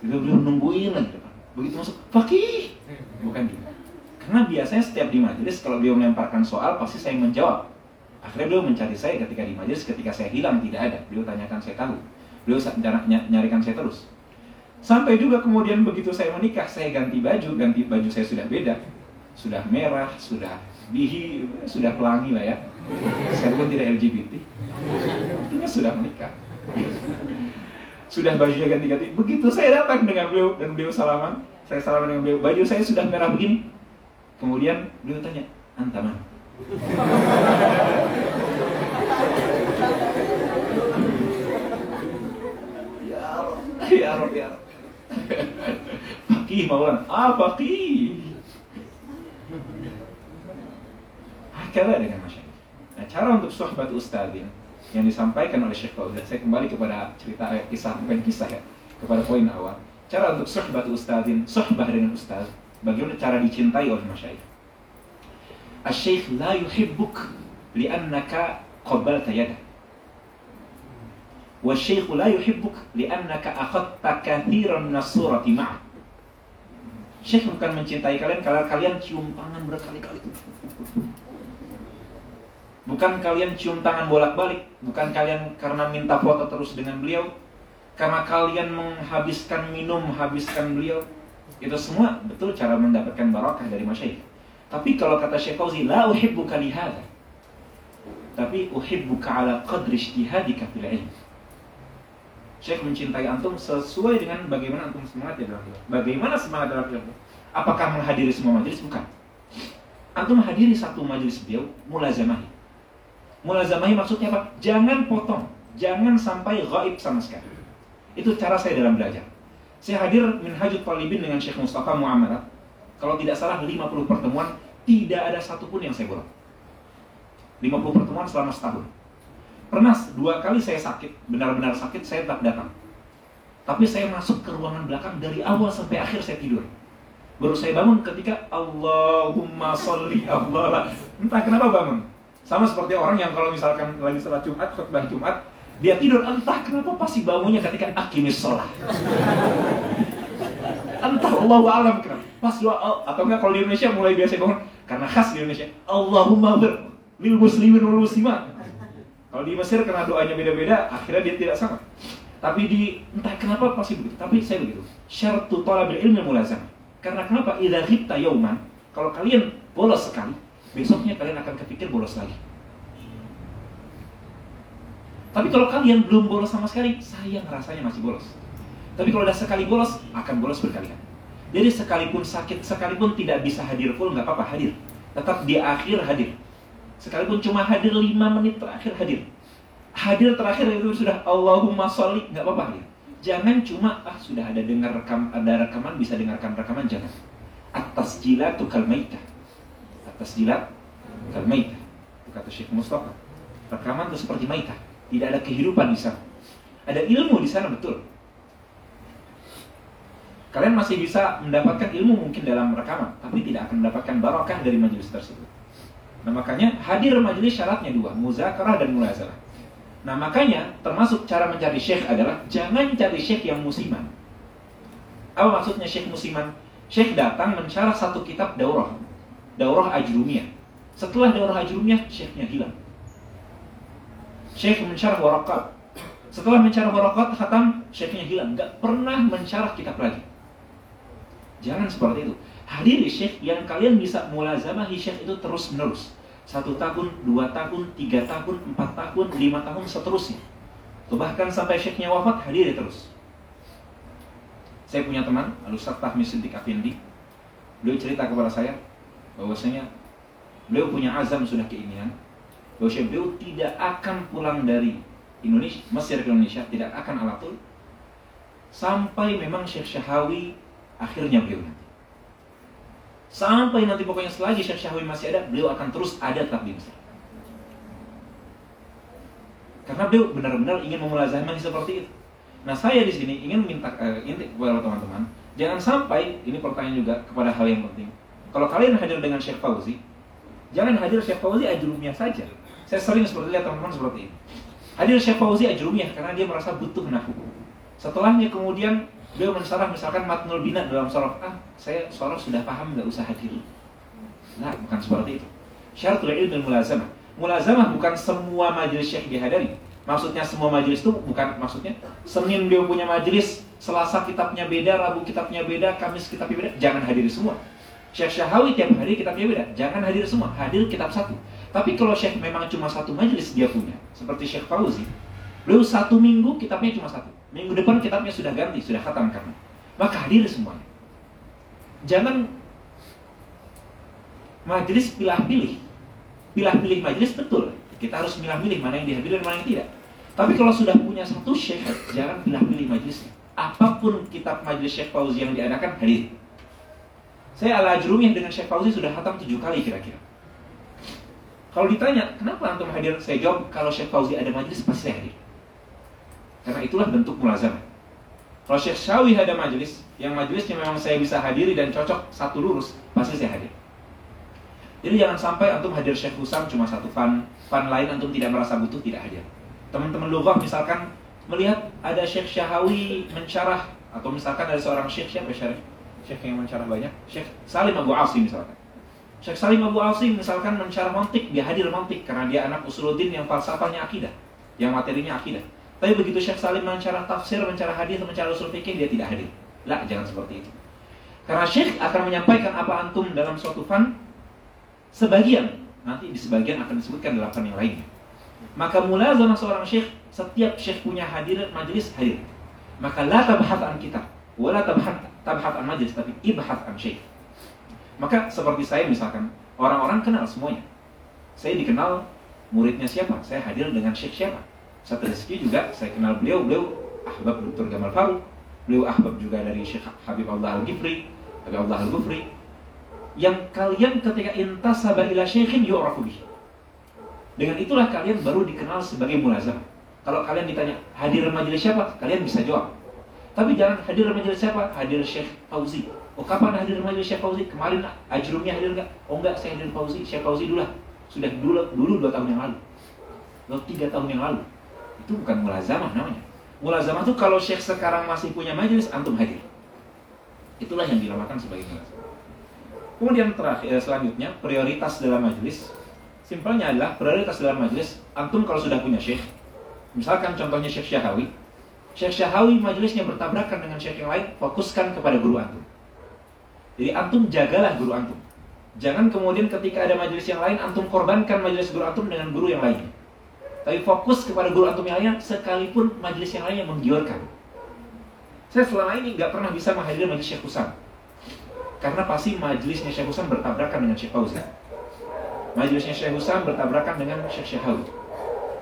Beliau, beliau nungguin lagi depan. Begitu masuk, Fakih! Bukan gitu. Karena biasanya setiap di majelis, kalau beliau melemparkan soal, pasti saya menjawab. Akhirnya beliau mencari saya ketika di majelis, ketika saya hilang, tidak ada. Beliau tanyakan, saya tahu. Beliau nyarikan saya terus. Sampai juga kemudian begitu saya menikah, saya ganti baju, ganti baju saya sudah beda. Sudah merah, sudah bihi, sudah pelangi lah ya. Saya pun tidak LGBT. Artinya sudah menikah. Sudah bajunya ganti-ganti. Begitu saya datang dengan beliau dan beliau salaman, saya salaman dengan beliau. Baju saya sudah merah begini. Kemudian beliau tanya, "Anta mana?" ya Rob, ya Rob, ya. Fakih Maulana, ah fakih. Hakala dengan masyarakat. Nah, cara untuk sohbat ustadzin yang disampaikan oleh Syekh Fauzan, saya kembali kepada cerita eh, kisah, bukan kisah ya, kepada poin awal. Cara untuk sohbat ustadzin, sohbah dengan ustadz, bagaimana cara dicintai oleh masyarakat. Asy-syekh la yuhibbuk li'annaka qabbalta yadah. والشيخ لا يحبك لأنك أخذت كثيرا من الصورة معه Syekh bukan mencintai kalian kalau kalian cium tangan berkali-kali. Bukan kalian cium tangan bolak-balik, bukan kalian karena minta foto terus dengan beliau, karena kalian menghabiskan minum, menghabiskan beliau. Itu semua betul cara mendapatkan barakah dari masyayikh. Tapi kalau kata Syekh Fauzi, la uhibbuka lihada. tapi uhibbuka ala qadri ijtihadika fil ilm. Syekh mencintai antum sesuai dengan bagaimana antum semangat ya dalam ilmu. Bagaimana semangat dalam ilmu? Apakah menghadiri semua majelis? Bukan. Antum menghadiri satu majelis beliau, mulazamahi. Mulazamahi maksudnya apa? Jangan potong, jangan sampai gaib sama sekali. Itu cara saya dalam belajar. Saya hadir Minhajut Talibin dengan Syekh Mustafa Muhammad. Kalau tidak salah 50 pertemuan, tidak ada satupun yang saya bolong. 50 pertemuan selama setahun. Pernah dua kali saya sakit, benar-benar sakit, saya tetap datang. Tapi saya masuk ke ruangan belakang dari awal sampai akhir saya tidur. Baru saya bangun ketika Allahumma sholli Allah. Entah kenapa bangun. Sama seperti orang yang kalau misalkan lagi sholat Jumat, khutbah Jumat, dia tidur entah kenapa pasti bangunnya ketika akimis sholat. entah Allah alam kenapa. Pas doa atau enggak kalau di Indonesia mulai biasa bangun karena khas di Indonesia. Allahumma ber lil muslimin wal muslimat. Kalau di Mesir karena doanya beda-beda, akhirnya dia tidak sama. Tapi di entah kenapa pasti begitu. Tapi saya begitu. Syartu talabil ilmi mulazam. Karena kenapa? Idza ghibta yauman, kalau kalian bolos sekali, besoknya kalian akan kepikir bolos lagi. Tapi kalau kalian belum bolos sama sekali, sayang rasanya masih bolos. Tapi kalau udah sekali bolos, akan bolos berkali-kali. Jadi sekalipun sakit, sekalipun tidak bisa hadir full, nggak apa-apa hadir. Tetap di akhir hadir. Sekalipun cuma hadir 5 menit terakhir hadir. Hadir terakhir itu sudah Allahumma sholli, nggak apa-apa hadir. Jangan cuma ah sudah ada dengar rekam ada rekaman bisa dengarkan rekaman jangan. Atas jilat tuh kalmaita. Atas jilat kalmaita. Itu kata Syekh Mustafa. Rekaman itu seperti maita. Tidak ada kehidupan di sana. Ada ilmu di sana betul. Kalian masih bisa mendapatkan ilmu mungkin dalam rekaman, tapi tidak akan mendapatkan barokah dari majelis tersebut. Nah makanya hadir majelis syaratnya dua, muzakarah dan mulazarah. Nah makanya termasuk cara mencari syekh adalah jangan cari syekh yang musiman. Apa maksudnya syekh musiman? Syekh datang mensyarah satu kitab daurah, daurah ajrumiyah. Setelah daurah ajrumiyah, syekhnya hilang. Syekh mensyarah warakat. Setelah mensyarah warakat, khatam, syekhnya hilang. Gak pernah mensyarah kitab lagi. Jangan seperti itu. Hadiri syekh yang kalian bisa mulazamahi syekh itu terus menerus. Satu tahun, dua tahun, tiga tahun, empat tahun, lima tahun, seterusnya. Tuh bahkan sampai syekhnya wafat, hadiri terus. Saya punya teman, Al-Ustaz Fahmi Siddiq Afindi. Beliau cerita kepada saya bahwasanya beliau punya azam sudah keinginan bahwa beliau tidak akan pulang dari Indonesia, Mesir ke Indonesia, tidak akan alatul sampai memang Syekh Syahawi akhirnya beliau nanti. Sampai nanti pokoknya selagi Syekh Syahwi masih ada, beliau akan terus ada tetap di Mesir. Karena beliau benar-benar ingin memulazamah seperti itu. Nah saya di sini ingin minta uh, ini kepada teman-teman, jangan sampai ini pertanyaan juga kepada hal yang penting. Kalau kalian hadir dengan Syekh Fauzi, jangan hadir Syekh Fauzi ajrumiyah saja. Saya sering seperti lihat teman-teman seperti ini. Hadir Syekh Fauzi ajrumiyah karena dia merasa butuh nahu. Setelahnya kemudian Beliau mensarah misalkan matnul bina dalam sorof ah saya sorof sudah paham nggak usah hadir. Nah bukan seperti itu. Syaratul ilmi mulazamah. Mulazamah bukan semua majelis syekh dihadiri. Maksudnya semua majelis itu bukan maksudnya Senin beliau punya majelis, Selasa kitabnya beda, Rabu kitabnya beda, Kamis kitabnya beda. Jangan hadiri semua. Syekh Syahawi tiap hari kitabnya beda. Jangan hadir semua, hadir kitab satu. Tapi kalau Syekh memang cuma satu majelis dia punya, seperti Syekh Fauzi, beliau satu minggu kitabnya cuma satu. Minggu depan kitabnya sudah ganti, sudah khatam kamu. Maka hadir semuanya. Jangan majelis pilih-pilih. Pilih-pilih majelis betul. Kita harus pilih-pilih mana yang dihadiri dan mana yang tidak. Tapi kalau sudah punya satu syekh, jangan pilih-pilih majelis. Apa pun kitab majelis Syekh Fauzi yang diadakan, hadir. Saya ala ajrumiyah dengan Syekh Fauzi sudah khatam tujuh kali kira-kira. Kalau ditanya, kenapa antum hadir? Saya jawab, kalau Syekh Fauzi ada majelis, pasti saya hadir. Karena itulah bentuk mulazamah. Kalau Syekh Syawi ada majelis, yang majelisnya memang saya bisa hadiri dan cocok satu lurus, pasti saya hadir. Jadi jangan sampai antum hadir Syekh Husam cuma satu fan, fan lain antum tidak merasa butuh tidak hadir. Teman-teman lughah misalkan melihat ada Syekh Syahawi mencarah atau misalkan ada seorang Syekh siapa Syekh? Syekh yang mencarah banyak, Syekh Salim Abu Asim misalkan. Syekh Salim Abu Asim misalkan mencarah mantik, dia hadir mantik karena dia anak usuluddin yang falsafahnya akidah, yang materinya akidah. Tapi begitu Syekh Salim mencara tafsir, mencara hadis, mencara usul fikih, dia tidak hadir. Lah, jangan seperti itu. Karena Syekh akan menyampaikan apa antum dalam suatu fan sebagian, nanti di sebagian akan disebutkan dalam fan yang lainnya. Maka mulazamah seorang syekh, setiap syekh punya hadir majelis hadir. Maka la tabhat an kitab, wala tabhat tabhat an majelis, tapi ibhat an syekh. Maka seperti saya misalkan, orang-orang kenal semuanya. Saya dikenal muridnya siapa, saya hadir dengan syekh siapa. Satu rezeki juga saya kenal beliau, beliau ahbab Dr. Gamal Faruk, beliau ahbab juga dari Syekh Habib Allah Al-Gifri, Habib Allah Al-Gufri. Yang kalian ketika intasaba ila syekhin yu'rafu. Dengan itulah kalian baru dikenal sebagai mulazam. Kalau kalian ditanya hadir majelis siapa, kalian bisa jawab. Tapi jangan hadir majelis siapa, hadir Syekh Fauzi. Oh kapan hadir majelis Syekh Fauzi? Kemarin ajrumnya hadir enggak? Oh enggak, saya hadir Fauzi, Syekh Fauzi dulu lah. Sudah dulu dulu dua tahun yang lalu. Lalu tiga tahun yang lalu. Itu bukan mulazamah namanya. Mulazamah itu kalau Syekh sekarang masih punya majelis, antum hadir. Itulah yang dinamakan sebagai mulazamah. Kemudian terakhir, selanjutnya prioritas dalam majelis Simpelnya adalah prioritas dalam majelis antum kalau sudah punya syekh, misalkan contohnya Syekh Syahawi, Syekh Syahawi majelisnya bertabrakan dengan syekh yang lain, fokuskan kepada guru antum. Jadi antum jagalah guru antum. Jangan kemudian ketika ada majelis yang lain antum korbankan majelis guru antum dengan guru yang lain. Tapi fokus kepada guru antum yang lainnya sekalipun majelis yang lainnya menggiurkan. Saya selama ini nggak pernah bisa menghadiri majelis Syekh Husam. Karena pasti majelisnya Syekh Husam bertabrakan dengan Syekh Fauzan majelisnya Syekh Husam bertabrakan dengan Syekh Syahawi.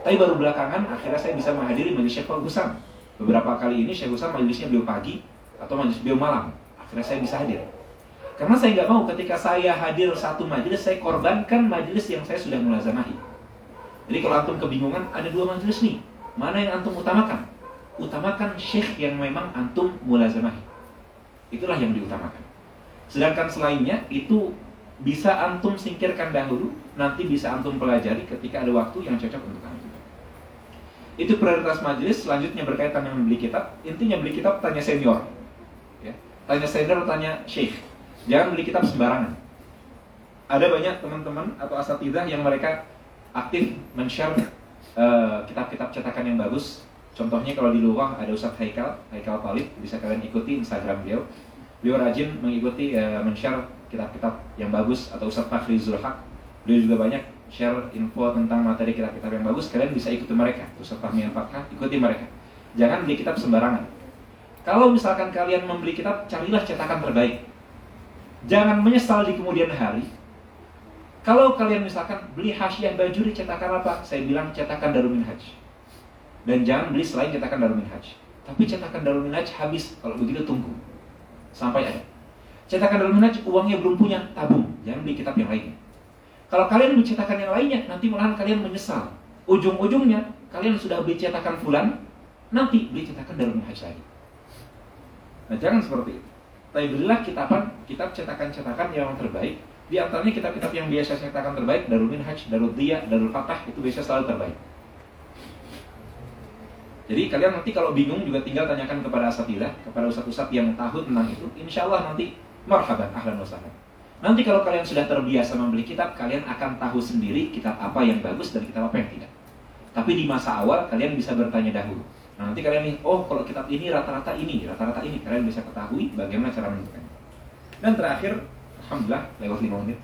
Tapi baru belakangan akhirnya saya bisa menghadiri majelis Syekh Husam. Beberapa kali ini Syekh Husam majelisnya beliau pagi atau majelis beliau malam. Akhirnya saya bisa hadir. Karena saya nggak mau ketika saya hadir satu majelis, saya korbankan majelis yang saya sudah mulazamahi. Jadi kalau antum kebingungan, ada dua majelis nih. Mana yang antum utamakan? Utamakan syekh yang memang antum mulazamahi. Itulah yang diutamakan. Sedangkan selainnya itu bisa antum singkirkan dahulu, nanti bisa antum pelajari ketika ada waktu yang cocok untuk antum. Itu prioritas majelis, selanjutnya berkaitan dengan beli kitab. Intinya beli kitab tanya senior. Ya. Tanya senior, tanya syekh. Jangan beli kitab sembarangan. Ada banyak teman-teman atau asatidah yang mereka aktif men-share uh, kitab-kitab cetakan yang bagus. Contohnya kalau di luar ada Ustadz Haikal, Haikal Talib, bisa kalian ikuti Instagram beliau. Beliau rajin mengikuti uh, men-share kitab-kitab yang bagus atau Ustaz Fakhri Zulhaq beliau juga banyak share info tentang materi kitab-kitab yang bagus kalian bisa ikuti mereka. Ustaz Fahmi Al-Fatkah ikuti mereka. Jangan beli kitab sembarangan. Kalau misalkan kalian membeli kitab carilah cetakan terbaik. Jangan menyesal di kemudian hari. Kalau kalian misalkan beli hasyiah bajuri cetakan apa? Saya bilang cetakan Darul Minhaj. Dan jangan beli selain cetakan Darul Minhaj. Tapi cetakan Darul Minhaj habis. Kalau begitu tunggu. Sampai ada. Cetakan dalam minhaj uangnya belum punya, tabung. Jangan beli kitab yang lainnya. Kalau kalian beli cetakan yang lainnya, nanti malahan kalian menyesal. Ujung-ujungnya, kalian sudah beli cetakan fulan, nanti beli cetakan dalam minhaj lagi. Nah, jangan seperti itu. Tapi belilah kitaban, kitab cetakan-cetakan yang terbaik. Di antaranya kitab-kitab yang biasa cetakan terbaik, Darul Minhaj, Darul Diya, Darul Fatah, itu biasa selalu terbaik. Jadi kalian nanti kalau bingung juga tinggal tanyakan kepada asatilah, kepada ustadz-ustadz yang tahu tentang itu. Insya Allah nanti marhaban, ahlan wasahlan. Nanti kalau kalian sudah terbiasa membeli kitab, kalian akan tahu sendiri kitab apa yang bagus dan kitab apa yang tidak. Tapi di masa awal kalian bisa bertanya dahulu. Nah, nanti kalian nih, oh kalau kitab ini rata-rata ini, rata-rata ini, kalian bisa ketahui bagaimana cara menentukannya. Dan terakhir, alhamdulillah lewat 5 menit.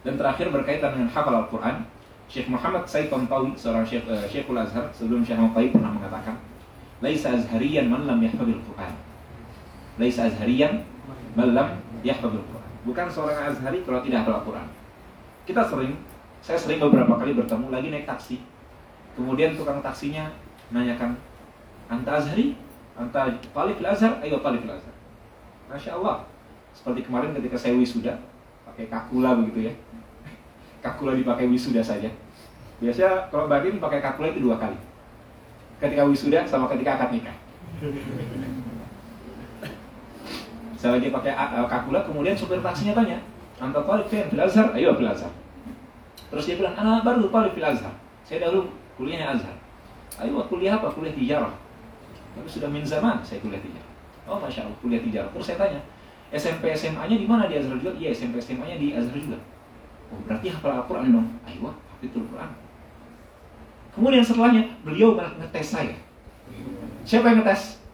Dan terakhir berkaitan dengan hafal Al-Quran, Syekh Muhammad Said Tantawi, seorang Syekh, uh, Syekhul Azhar, sebelum Syekh Muhammad pernah mengatakan, Laisa azhariyan man lam yahfadil Quran. Laisa azhariyan man lam yahfadil Quran. Bukan seorang azhari kalau tidak hafal Al-Quran. Kita sering, saya sering beberapa kali bertemu lagi naik taksi. Kemudian tukang taksinya nanyakan, Anta azhari? Anta talib azhar? Ayo talib azhar. Masya Allah. Seperti kemarin ketika saya wisuda, pakai kakula begitu ya. Kakula dipakai wisuda saja. Biasanya kalau bagian pakai kakula itu dua kali ketika wisuda sama ketika akad nikah. Saya lagi pakai kakula, kemudian supir taksinya tanya, Anta talib fil Azhar? Ayo fil Azhar. Terus dia bilang, anak baru talib fil Azhar. Saya dahulu kuliahnya Azhar. Ayo kuliah apa? Kuliah tijarah. Tapi sudah min zaman saya kuliah tijarah. Oh Masya Allah, kuliah tijarah. Terus saya tanya, SMP SMA-nya di mana di Azhar juga? Iya, SMP SMA-nya di Azhar juga. Oh berarti hafal Al-Quran dong? Ayo, hafidul Quran. Kemudian setelahnya beliau ngetes saya. Siapa yang ngetes?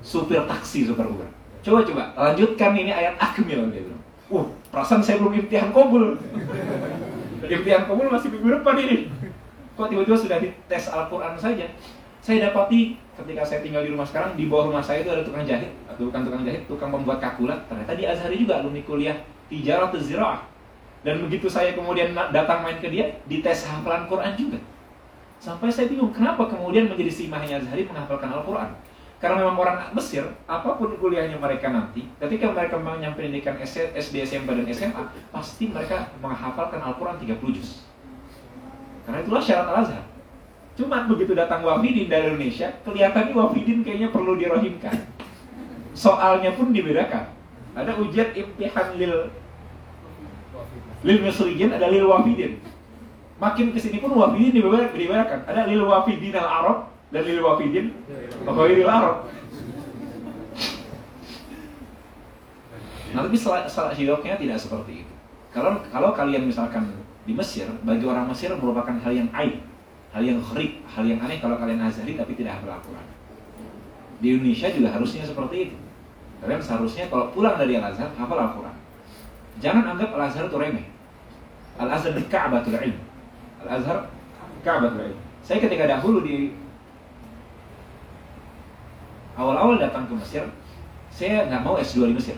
Supir taksi, supir Uber. Coba coba lanjutkan ini ayat akmil dia bilang. Uh, perasaan saya belum imtihan kobul. imtihan kobul masih minggu depan ini. Kok tiba-tiba sudah dites Al-Quran saja? Saya dapati ketika saya tinggal di rumah sekarang, di bawah rumah saya itu ada tukang jahit, bukan tukang jahit, tukang pembuat kakulat. Ternyata di Azhari juga alumni kuliah Tijarah Ziraah. Dan begitu saya kemudian datang main ke dia, dites hafalan Quran juga. Sampai saya bingung, kenapa kemudian menjadi simahnya Azhari menghafalkan Al-Quran? Karena memang orang Mesir, apa pun kuliahnya mereka nanti, ketika mereka menyampaikan pendidikan SD, SMP, dan SMA, pasti mereka menghafalkan Al-Quran 30 juz. Karena itulah syarat Al-Azhar. Cuma begitu datang wafidin dari Indonesia, kelihatannya wafidin kayaknya perlu dirohimkan. Soalnya pun dibedakan. Ada ujian imtihan lil lil Misriyin, ada lil wafidin. Makin ke sini pun wafidin dibedakan. Ada lil wafidin al-Arab, dan lil wafidin lil Arab. Nah, tapi salah hiloknya tidak seperti itu. Kalau kalau kalian misalkan di Mesir, bagi orang Mesir merupakan hal yang aib, hal yang khrib, hal yang aneh kalau kalian azhari tapi tidak Al-Quran. Di Indonesia juga harusnya seperti itu. Kalian seharusnya kalau pulang dari Al-Azhar, hafal Al-Quran. Jangan anggap Al-Azhar itu remeh. Al-Azhar di Ka'batul Ilm. Al-Azhar Ilm. Saya ketika dahulu di awal-awal datang ke Mesir, saya nggak mau S2 di Mesir.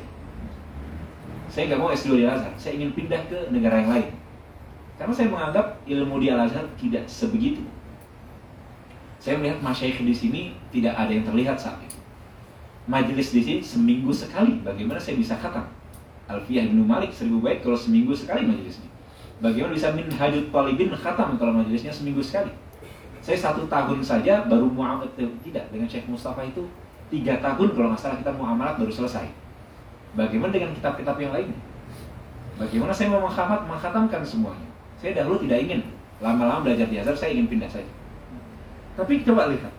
Saya nggak mau S2 di Al-Azhar. Saya ingin pindah ke negara yang lain. Karena saya menganggap ilmu di Al-Azhar tidak sebegitu. Saya melihat masyayikh di sini tidak ada yang terlihat saat itu. Majelis di sini seminggu sekali. Bagaimana saya bisa kata? Alfiyah bin Malik seribu baik kalau seminggu sekali majelisnya. Bagaimana bisa min hajut talibin khatam kalau majelisnya seminggu sekali? Saya satu tahun saja baru muamalat tidak dengan Syekh Mustafa itu tiga tahun kalau masalah kita muamalat baru selesai. Bagaimana dengan kitab-kitab yang lainnya? Bagaimana saya mau mengkhatamkan semuanya? Saya dahulu tidak ingin lama-lama belajar di Azhar, saya ingin pindah saja. Tapi coba lihat.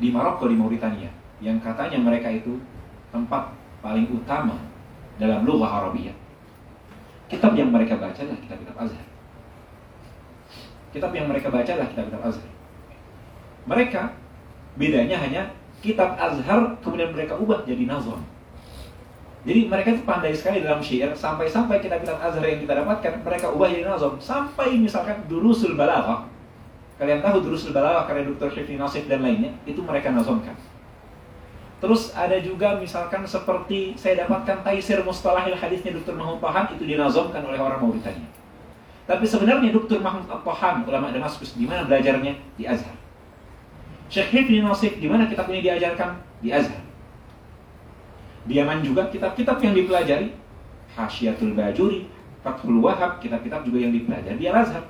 Di Maroko, di Mauritania, yang katanya mereka itu tempat paling utama dalam lughah Arabiyah. Kitab yang mereka baca adalah kitab-kitab Azhar. Kitab yang mereka baca adalah kitab-kitab Azhar. Mereka bedanya hanya kitab Azhar kemudian mereka ubah jadi nazam. Jadi mereka itu pandai sekali dalam syair sampai-sampai kitab-kitab Azhar yang kita dapatkan mereka ubah jadi nazam sampai misalkan Durusul Balaghah Kalian tahu Durusul Balaghah karya Dr. Syifri Nasif dan lainnya, itu mereka nazomkan. Terus ada juga misalkan seperti saya dapatkan Taisir Mustalahil Hadisnya Dr. Mahmud Pahan itu dinazomkan oleh orang Mauritania. Tapi sebenarnya Dr. Mahmud Pahan, ulama Damaskus, di mana belajarnya? Di Azhar. Syekh Hifni Nasif, di mana kitab ini diajarkan? Di Azhar. Di Yaman juga kitab-kitab yang dipelajari, Hasyiatul Bajuri, Fathul Wahab, kitab-kitab juga yang dipelajari di Al-Azhar.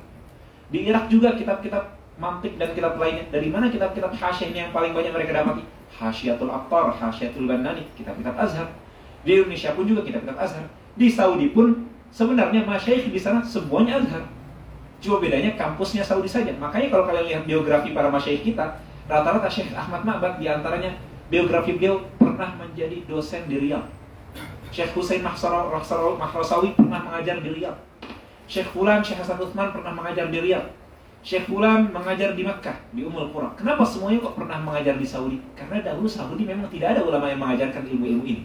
Di Irak juga kitab-kitab mantik dan kitab lainnya. Dari mana kitab-kitab hasyah ini yang paling banyak mereka dapati? Hasyiatul Attar, Hasyiatul Bannani, kitab-kitab Azhar. Di Indonesia pun juga kitab-kitab Azhar. Di Saudi pun sebenarnya masyayikh di sana semuanya Azhar. Cuma bedanya kampusnya Saudi saja. Makanya kalau kalian lihat biografi para masyayikh kita, rata-rata Syekh Ahmad Ma'bad di antaranya biografi beliau pernah menjadi dosen di Riyadh. Syekh Hussein Mahrasawi pernah mengajar di Riyadh. Syekh Fulan, Syekh Hasan Uthman pernah mengajar di Riyadh. Syekh Fulan mengajar di Makkah, di Ummul Qura. Kenapa semuanya kok pernah mengajar di Saudi? Karena dahulu Saudi memang tidak ada ulama yang mengajarkan ilmu-ilmu ini.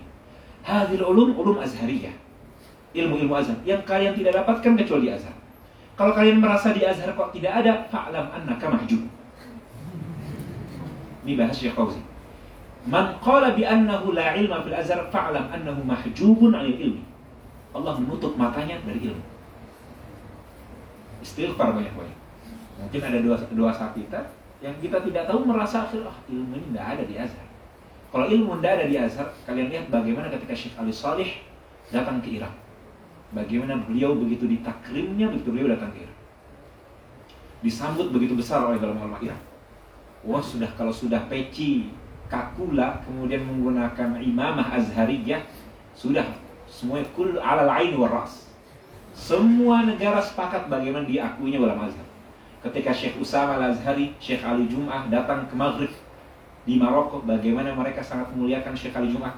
Hadir ulum, ulum azhariyah. Ilmu-ilmu azhar. Yang kalian tidak dapatkan kecuali di azhar. Kalau kalian merasa di azhar kok tidak ada, fa'lam annaka mahjub. Ini bahas Syekh Fauzi. Man qala bi annahu la ilma fil azhar fa'lam annahu mahjubun 'anil ilmi. Allah menutup matanya dari ilmu. Istighfar banyak-banyak. Mungkin ada dua, dua kita yang kita tidak tahu merasa ah, ilmu ini tidak ada di Azhar. Kalau ilmu tidak ada di Azhar, kalian lihat bagaimana ketika Syekh Ali Salih datang ke Irak. Bagaimana beliau begitu ditakrimnya, begitu beliau datang ke Irak. Disambut begitu besar oleh ulama Irak. Wah sudah kalau sudah peci kakula kemudian menggunakan imamah azhariyah sudah semuanya kul alal ain waras. Semua negara sepakat bagaimana diakuinya ulama Azhar ketika Syekh Usama Al-Azhari, Syekh Ali Jum'ah datang ke Maghrib di Maroko, bagaimana mereka sangat memuliakan Syekh Ali Jum'ah.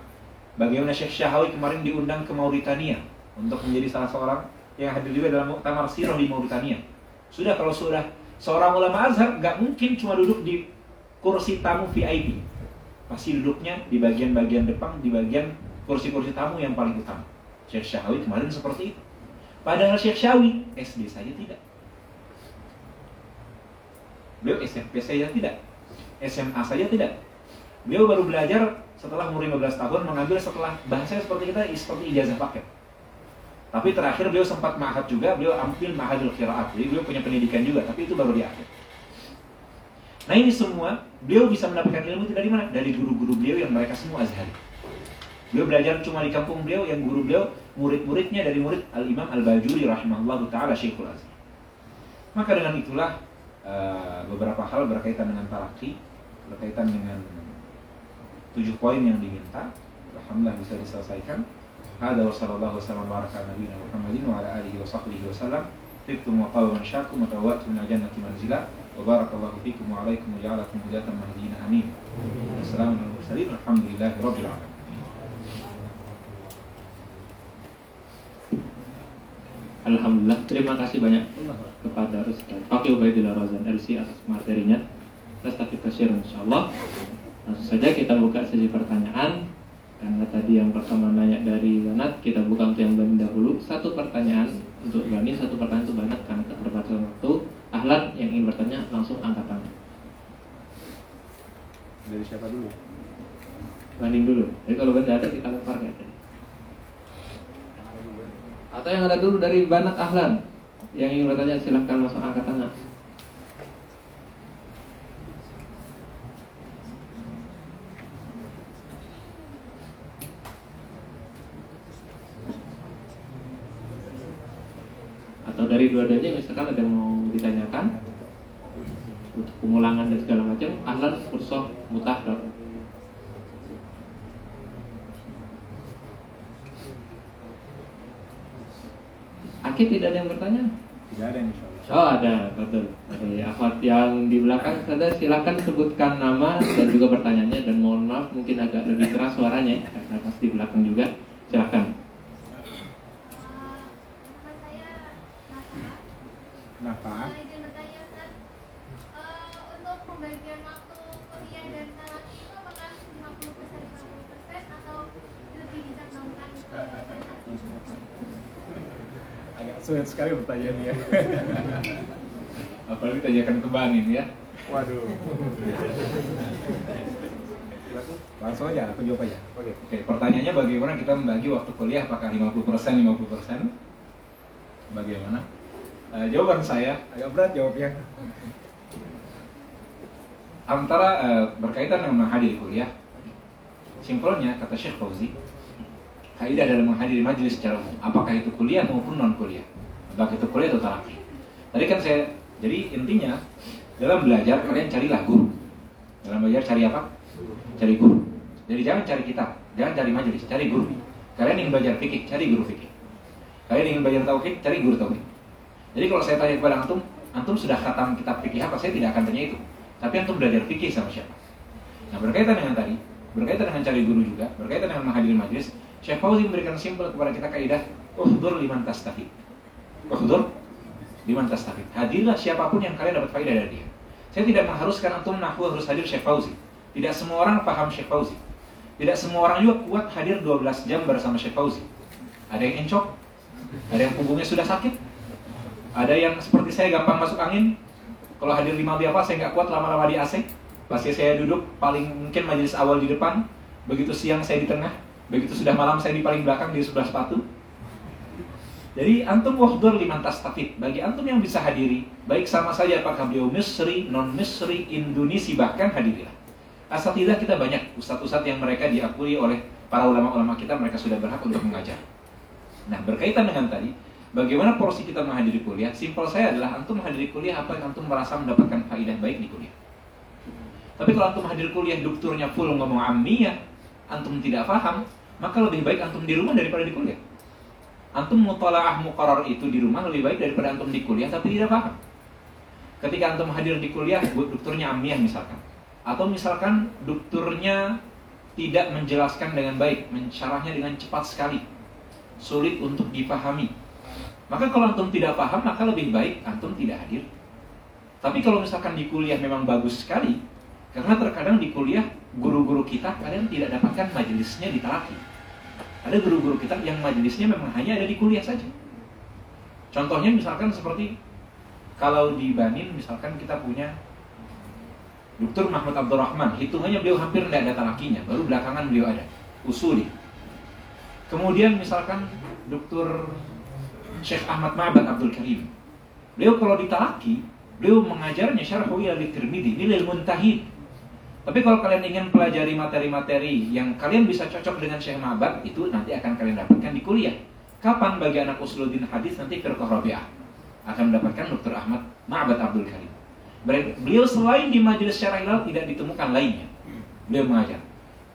Bagaimana Syekh Syahawi kemarin diundang ke Mauritania untuk menjadi salah seorang yang hadir juga dalam muktamar sirah di Mauritania. Sudah kalau sudah seorang ulama Azhar nggak mungkin cuma duduk di kursi tamu VIP. pasti duduknya di bagian-bagian depan, di bagian kursi-kursi tamu yang paling utama. Syekh Syahawi kemarin seperti itu. Padahal Syekh Syahawi SD saja tidak. Beliau SMP saja tidak. SMA saja tidak. Beliau baru belajar setelah umur 15 tahun mengambil setelah bahasa seperti kita seperti ijazah paket. Tapi terakhir beliau sempat ma'had juga, beliau ambil ma'hadul qiraat. Jadi beliau punya pendidikan juga, tapi itu baru di akhir. Nah ini semua beliau bisa mendapatkan ilmu itu dari mana? Dari guru-guru beliau yang mereka semua Azhari. Beliau belajar cuma di kampung beliau yang guru beliau murid-muridnya dari murid Al-Imam Al-Bajuri rahimahullah taala Syekhul Azhar. Maka dengan itulah eh, beberapa hal berkaitan dengan talaki, berkaitan dengan tujuh poin yang diminta, alhamdulillah bisa diselesaikan. Hada wa sallallahu wasallam baraka nabiyina Muhammadin wa ala alihi wa sahbihi wa sallam. Tiktum wa qawman syakum wa tawatun jannati manzilah. وبارك الله فيكم وعليكم وجعلكم هداة مهديين امين السلام على المرسلين والحمد لله رب العالمين Alhamdulillah, terima kasih banyak kepada Ustaz Fakih Ubaidillah Razan LC atas materinya. Kita kasih insyaallah. Langsung saja kita buka sesi pertanyaan. Karena tadi yang pertama nanya dari Banat, kita buka untuk yang Bani dahulu. Satu pertanyaan untuk Bani, satu pertanyaan untuk Banat karena keterbatasan waktu. Ahlan yang ingin bertanya langsung angkat tangan. Dari siapa dulu? Banding dulu. Jadi kalau Bani ada kita lempar ya tadi. Atau yang ada dulu dari Banat Ahlan yang ingin bertanya silahkan langsung angkat tangan. Atau dari dua-duanya misalkan ada yang mau ditanyakan untuk pengulangan dan segala macam ahlan kursoh mutahrar Akid tidak ada yang bertanya? Tidak ada insya Allah. Oh ada, betul. Dari akhwat yang di belakang saudara silakan sebutkan nama dan juga pertanyaannya dan mohon maaf mungkin agak lebih keras suaranya ya, karena pas di belakang juga. Silakan. Kenapa? untuk pembagian waktu kuliah dan talaki itu apakah 50% 50% atau lebih dicantumkan Agak sulit sekali pertanyaannya. apalagi tanyakan ke Banin ya Waduh. Langsung aja, aku jawab aja. Oke. Oke, pertanyaannya bagaimana kita membagi waktu kuliah apakah 50% 50%? Bagaimana? Jawaban saya. Agak berat jawabnya. antara eh, berkaitan dengan menghadiri kuliah simpelnya kata Syekh Fauzi kaidah dalam menghadiri majelis secara umum apakah itu kuliah maupun non kuliah apakah itu kuliah atau talaki tadi kan saya jadi intinya dalam belajar kalian carilah guru. Dalam belajar cari apa? Cari guru. Jadi jangan cari kitab jangan cari majelis cari guru. Kalian ingin belajar fikih cari guru fikih. Kalian ingin belajar tauhid cari guru tauhid jadi kalau saya tanya kepada antum antum sudah khatam kitab fikih apa? Saya tidak akan tanya itu. Tapi antum belajar fikih sama siapa? Nah berkaitan dengan tadi berkaitan dengan cari guru juga berkaitan dengan menghadiri majelis Syekh Fauzi memberikan simpel kepada kita kaidah uhdur liman tastafid. Uhdur liman tastafid. Hadirlah siapa pun yang kalian dapat faedah dari dia. Saya tidak mengharuskan antum nahwu harus hadir Syekh Fauzi. Tidak semua orang paham Syekh Fauzi. Tidak semua orang juga kuat hadir 12 jam bersama Syekh Fauzi. Ada yang encok ada yang punggungnya sudah sakit ada yang seperti saya gampang masuk angin. Kalau hadir lima apa saya nggak kuat lama-lama di AC pasti saya duduk paling mungkin majelis awal di depan. Begitu siang saya di tengah begitu sudah malam saya di paling belakang di sebelah sepatu. Jadi antum wahdur liman tastafid bagi antum yang bisa hadiri baik sama saja apakah beliau Misri, non Misri, Indonesia bahkan hadirilah. Tidak kita banyak. Ustadz-ustadz yang mereka diakui oleh para ulama-ulama kita mereka sudah berhak untuk mengajar. Nah berkaitan dengan tadi Bagaimana porsi kita menghadiri kuliah? Simpel saya adalah antum menghadiri kuliah apa yang antum merasa mendapatkan faidah baik di kuliah. Tapi kalau antum hadir kuliah dokternya full ngomong amiyah, antum tidak paham, maka lebih baik antum di rumah daripada di kuliah. Antum mutalaah muqarar itu di rumah lebih baik daripada antum di kuliah tapi tidak paham. Ketika antum hadir di kuliah, dokternya amiyah misalkan. Atau misalkan dokternya tidak menjelaskan dengan baik, mencarahnya dengan cepat sekali. Sulit untuk dipahami. Maka kalau antum tidak paham, maka lebih baik antum tidak hadir. Tapi kalau misalkan di kuliah memang bagus sekali, karena terkadang di kuliah guru-guru kita kalian tidak dapatkan majelisnya di talaki. Ada guru-guru kita yang majelisnya memang hanya ada di kuliah saja. Contohnya misalkan seperti kalau di Banin misalkan kita punya Dr. Mahmud Abdurrahman, hitungannya beliau hampir tidak ada talakinya, baru belakangan beliau ada, usuli. Kemudian misalkan Dr. Syekh Ahmad Ma'bad Abdul Karim. Beliau kalau ditalaki, beliau mengajarnya syarhu ila tirmidhi, nilai muntahid. Tapi kalau kalian ingin pelajari materi-materi yang kalian bisa cocok dengan Syekh Ma'bad, itu nanti akan kalian dapatkan di kuliah. Kapan bagi anak usuluddin hadis nanti firqah Rabi'ah akan mendapatkan Dr. Ahmad Ma'bad Abdul Karim. Beliau selain di majelis syarah hilal tidak ditemukan lainnya. Beliau mengajar.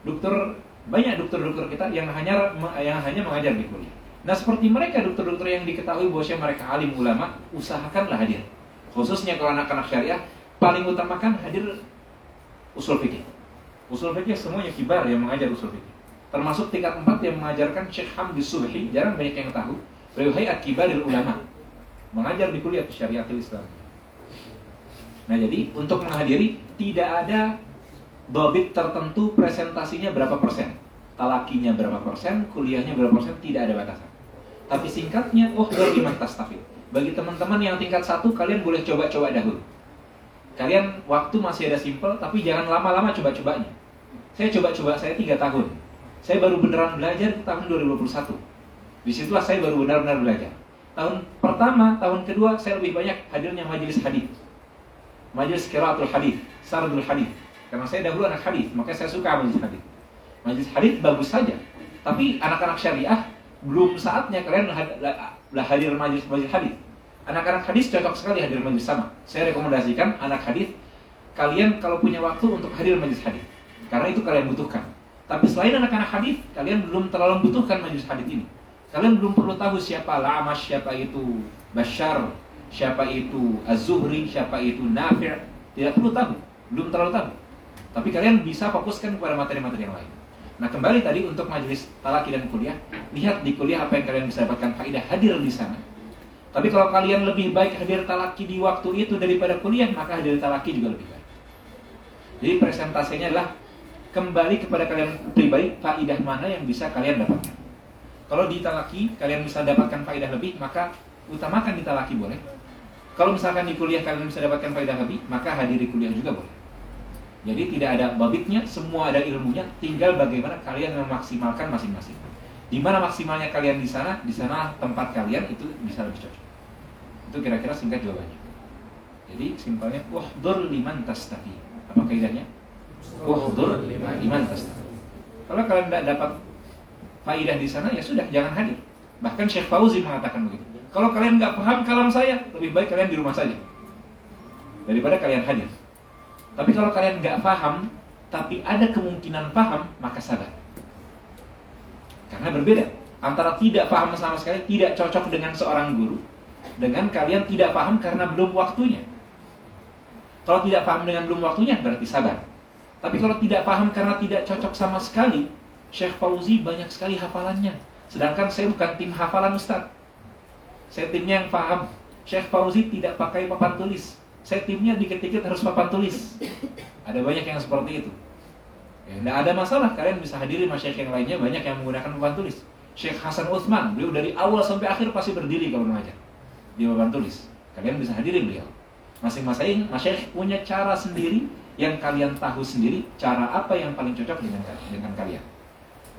Dokter banyak dokter-dokter kita yang hanya yang hanya mengajar di kuliah. Nah seperti mereka dokter-dokter yang diketahui bahwa mereka alim ulama, usahakanlah hadir. Khususnya kalau anak-anak syariah, paling utamakan hadir usul fikih. Usul fikih semuanya kibar yang mengajar usul fikih. Termasuk tingkat 4 yang mengajarkan Syekh Hamdi Subhi, jarang banyak yang tahu. Beliau hayat kibaril ulama. Mengajar di kuliah syariatul Islam. Nah jadi untuk menghadiri tidak ada dobit tertentu presentasinya berapa persen, talakinya berapa persen, kuliahnya berapa persen, tidak ada batasan. Tapi singkatnya, oh iman tastafid. Bagi teman-teman yang tingkat satu, kalian boleh coba-coba dahulu. Kalian waktu masih ada simple, tapi jangan lama-lama coba-cobanya. Saya coba-coba, saya tiga tahun. Saya baru beneran belajar tahun 2021. Di situlah saya baru benar-benar belajar. Tahun pertama, tahun kedua, saya lebih banyak hadirnya majelis hadis majelis kiraatul hadis, sardul hadis. Karena saya dahulu anak hadis, maka saya suka majelis hadis. Majelis hadis bagus saja, tapi anak-anak syariah belum saatnya kalian lah hadir majelis majelis hadis. Anak-anak hadis cocok sekali hadir majelis sama. Saya rekomendasikan anak hadis kalian kalau punya waktu untuk hadir majelis hadis. Karena itu kalian butuhkan. Tapi selain anak-anak hadis, kalian belum terlalu membutuhkan majelis hadis ini. Kalian belum perlu tahu siapa Lama, siapa itu Bashar, siapa itu Az-Zuhri, siapa itu Nafi' tidak perlu tahu, belum terlalu tahu. Tapi kalian bisa fokuskan kepada materi-materi yang lain. Nah kembali tadi untuk majelis talaki dan kuliah, lihat di kuliah apa yang kalian bisa dapatkan faedah hadir di sana. Tapi kalau kalian lebih baik hadir talaki di waktu itu daripada kuliah, maka hadir talaki juga lebih baik. Jadi presentasinya adalah kembali kepada kalian pribadi faedah mana yang bisa kalian dapatkan. Kalau di talaki kalian bisa dapatkan faedah lebih, maka utamakan di talaki boleh. Kalau misalkan di kuliah kalian bisa dapatkan faedah lebih, maka hadiri kuliah juga boleh. Jadi tidak ada babitnya, semua ada ilmunya, tinggal bagaimana kalian memaksimalkan masing-masing. Di mana maksimalnya kalian di sana, di sana tempat kalian itu bisa lebih cocok. Itu kira-kira singkat jawabannya. Jadi simpelnya wahdur liman tastaqi. Apa kaidahnya? Wahdur liman tastaqi. Kalau kalian tidak dapat faidah di sana ya sudah jangan hadir. Bahkan Syekh Fauzi mengatakan begitu. Kalau kalian nggak paham kalam saya, lebih baik kalian di rumah saja daripada kalian hadir. Tapi kalau kalian nggak paham, tapi ada kemungkinan paham, maka sabar. Karena berbeda antara tidak paham sama sekali, tidak cocok dengan seorang guru, dengan kalian tidak paham karena belum waktunya. Kalau tidak paham dengan belum waktunya, berarti sabar. Tapi kalau tidak paham karena tidak cocok sama sekali, Syekh Fauzi banyak sekali hafalannya. Sedangkan saya bukan tim hafalan Ustaz. Saya timnya yang paham. Syekh Fauzi tidak pakai papan tulis. Saya timnya dikit-dikit harus papan tulis. Ada banyak yang seperti itu. Ya, tidak ada masalah, kalian bisa hadiri masyarakat yang lainnya banyak yang menggunakan papan tulis. Syekh Hasan Utsman, beliau dari awal sampai akhir pasti berdiri kalau mengajar di papan tulis. Kalian bisa hadiri beliau. Masing-masing masyarakat punya cara sendiri yang kalian tahu sendiri cara apa yang paling cocok dengan dengan kalian.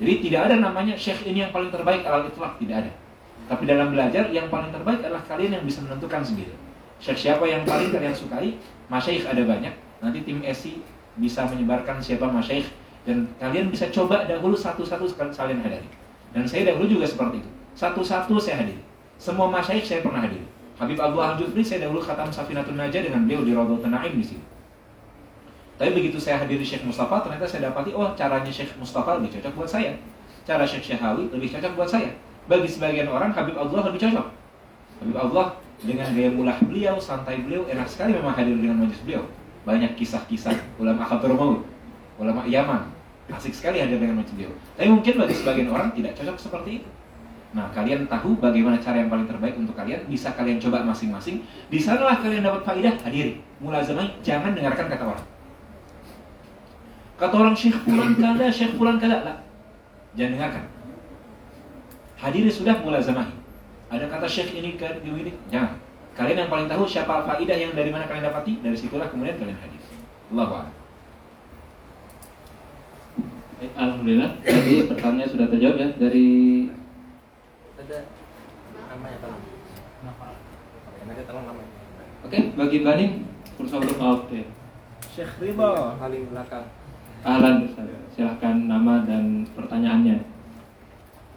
Jadi tidak ada namanya syekh ini yang paling terbaik alal itlaq, tidak ada. Tapi dalam belajar yang paling terbaik adalah kalian yang bisa menentukan sendiri. Syekh siapa yang paling kalian sukai? Masyaikh ada banyak. Nanti tim SI bisa menyebarkan siapa masyaikh dan kalian bisa coba dahulu satu-satu kalian hadiri. Dan saya dahulu juga seperti itu. Satu-satu saya hadiri. Semua masyaikh saya pernah hadiri. Habib Abdullah Al-Jufri saya dahulu khatam Safinatun Najah dengan beliau di Raudhatul Naim di sini. Tapi begitu saya hadiri Syekh Mustafa, ternyata saya dapati, oh caranya Syekh Mustafa lebih cocok buat saya. Cara Syekh Syahawi lebih cocok buat saya. Bagi sebagian orang Habib Allah lebih cocok. Habib Allah dengan gaya mulah beliau, santai beliau, enak sekali memang hadir dengan majelis beliau. Banyak kisah-kisah ulama Khabar Maut, ulama Yaman. Asik sekali hadir dengan majelis beliau. Tapi mungkin bagi sebagian orang tidak cocok seperti itu. Nah, kalian tahu bagaimana cara yang paling terbaik untuk kalian, bisa kalian coba masing-masing. Di sanalah kalian dapat faidah, hadiri. Mulazamai, jangan dengarkan kata orang. Kata orang Syekh Fulan kada, Syekh Fulan kada. Lah. Jangan dengarkan. Hadiri sudah mulazamahi. Ada kata Syekh ini ke ini, jangan. Kalian yang paling tahu siapa faidah yang dari mana kalian dapati, dari situlah kemudian kalian. Allahu a'lam. Baik, Alhamdulillah, tadi pertanyaannya sudah terjawab ya dari ada namanya tolong Oke, nanti tolong namanya Oke, bagi Baning berusaha untuk oke. Syekh Ridho. paling belakang Ustaz. silahkan nama dan pertanyaannya.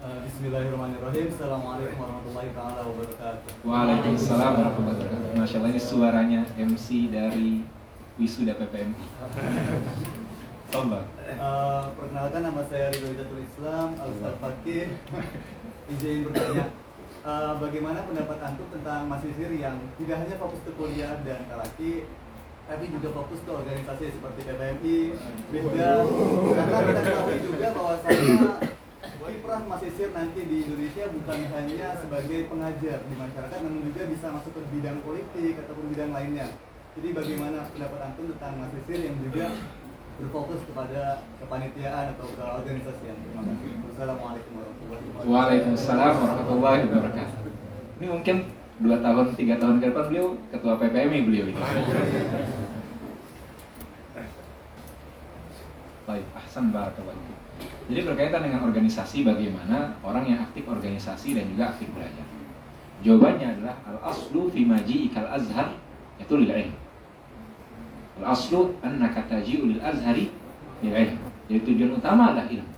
Eh, Bismillahirrahmanirrahim. Assalamualaikum warahmatullahi taala wabarakatuh. Waalaikumsalam warahmatullahi wabarakatuh. Masya Allah ini suaranya MC dari wisuda PPMI. Tolong. Eh, perkenalkan nama saya Ridho Hidayatul Islam, Al Ustaz Fakih. Izin bertanya, eh, bagaimana pendapat antum tentang mahasiswa yang tidak hanya fokus ke kuliah dan kalaki, tapi juga fokus ke organisasi seperti PPMI, BISDA. Karena kita ketahui juga bahwasanya kiprah mahasiswa nanti di Indonesia bukan hanya sebagai pengajar di masyarakat, namun juga bisa masuk ke bidang politik ataupun bidang lainnya. Jadi bagaimana pendapat antum tentang mahasiswa yang juga berfokus kepada kepanitiaan atau ke organisasian? Terima kasih. Wassalamualaikum warahmatullahi wabarakatuh. Waalaikumsalam warahmatullahi wabarakatuh. Ini mungkin dua tahun, tiga tahun ke depan beliau ketua PPMI beliau ini. Baik, ahsan barakallahu. Jadi berkaitan dengan organisasi bagaimana orang yang aktif organisasi dan juga aktif belajar. Jawabannya adalah al aslu fi maji'i kal azhar itu lil ilm. Al aslu annaka taji'u lil azhari lil. Jadi tujuan utama adalah ilmu.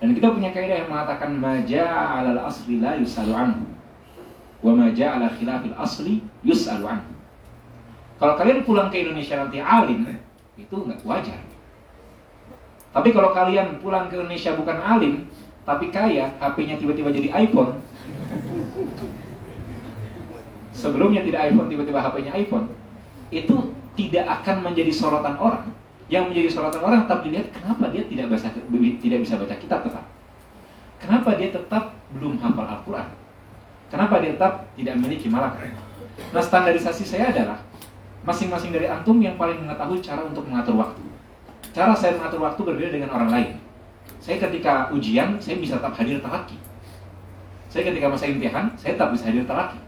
Dan kita punya kaidah yang mengatakan maja al asli la yusalu anhu wa maja ala khilafil asli yusalu anhu. Kalau kalian pulang ke Indonesia nanti alim, itu nggak wajar. Tapi kalau kalian pulang ke Indonesia bukan alim, tapi kaya, HP-nya tiba-tiba jadi iPhone. Sebelumnya tidak iPhone, tiba-tiba HP-nya iPhone. Itu tidak akan menjadi sorotan orang. Yang menjadi sorotan orang tetap dilihat kenapa dia tidak bisa tidak bisa baca kitab tetap. Kenapa dia tetap belum hafal Al-Quran? Kenapa dia tetap tidak memiliki malakah? Nah standarisasi saya adalah masing-masing dari antum yang paling mengetahui cara untuk mengatur waktu. Cara saya mengatur waktu berbeda dengan orang lain. Saya ketika ujian, saya bisa tetap hadir telaki. Saya ketika masa imtihan, saya tetap bisa hadir telaki.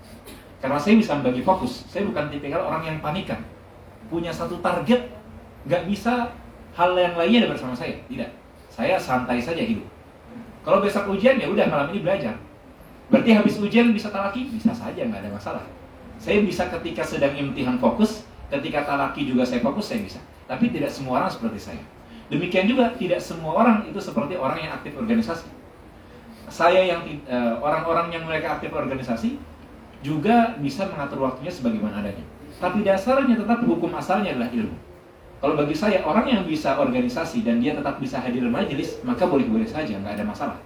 Karena saya bisa membagi fokus. Saya bukan tipikal orang yang panikan. Punya satu target, nggak bisa hal yang lainnya ada bersama saya. Tidak. Saya santai saja hidup. Kalau besok ujian, ya udah malam ini belajar. Berarti habis ujian bisa talaki? Bisa saja, nggak ada masalah. Saya bisa ketika sedang imtihan fokus, ketika talaki juga saya fokus, saya bisa. Tapi tidak semua orang seperti saya. Demikian juga tidak semua orang itu seperti orang yang aktif organisasi. Saya yang eh, orang-orang yang mereka aktif organisasi juga bisa mengatur waktunya sebagaimana adanya. Tapi dasarnya tetap hukum asalnya adalah ilmu. Kalau bagi saya orang yang bisa organisasi dan dia tetap bisa hadir majelis, maka boleh-boleh saja, nggak ada masalah.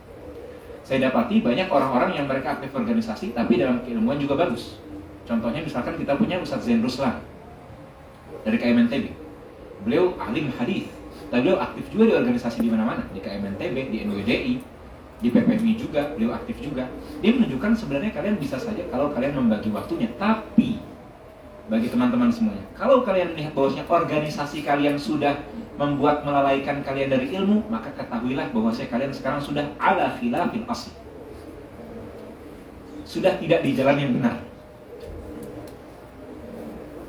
Saya dapati banyak orang-orang yang mereka aktif organisasi tapi dalam keilmuan juga bagus. Contohnya misalkan kita punya Ustadz Zain Ruslan dari KMNTB. Beliau alim hadis, dan beliau aktif juga di organisasi di mana-mana, di KMNTB, di NWDI, di PPMI juga, beliau aktif juga. Dia menunjukkan sebenarnya kalian bisa saja kalau kalian membagi waktunya, tapi bagi teman-teman semuanya, kalau kalian melihat bahwasanya organisasi kalian sudah membuat melalaikan kalian dari ilmu, maka ketahuilah bahwasanya kalian sekarang sudah ala khilafil asli. Sudah tidak di jalan yang benar.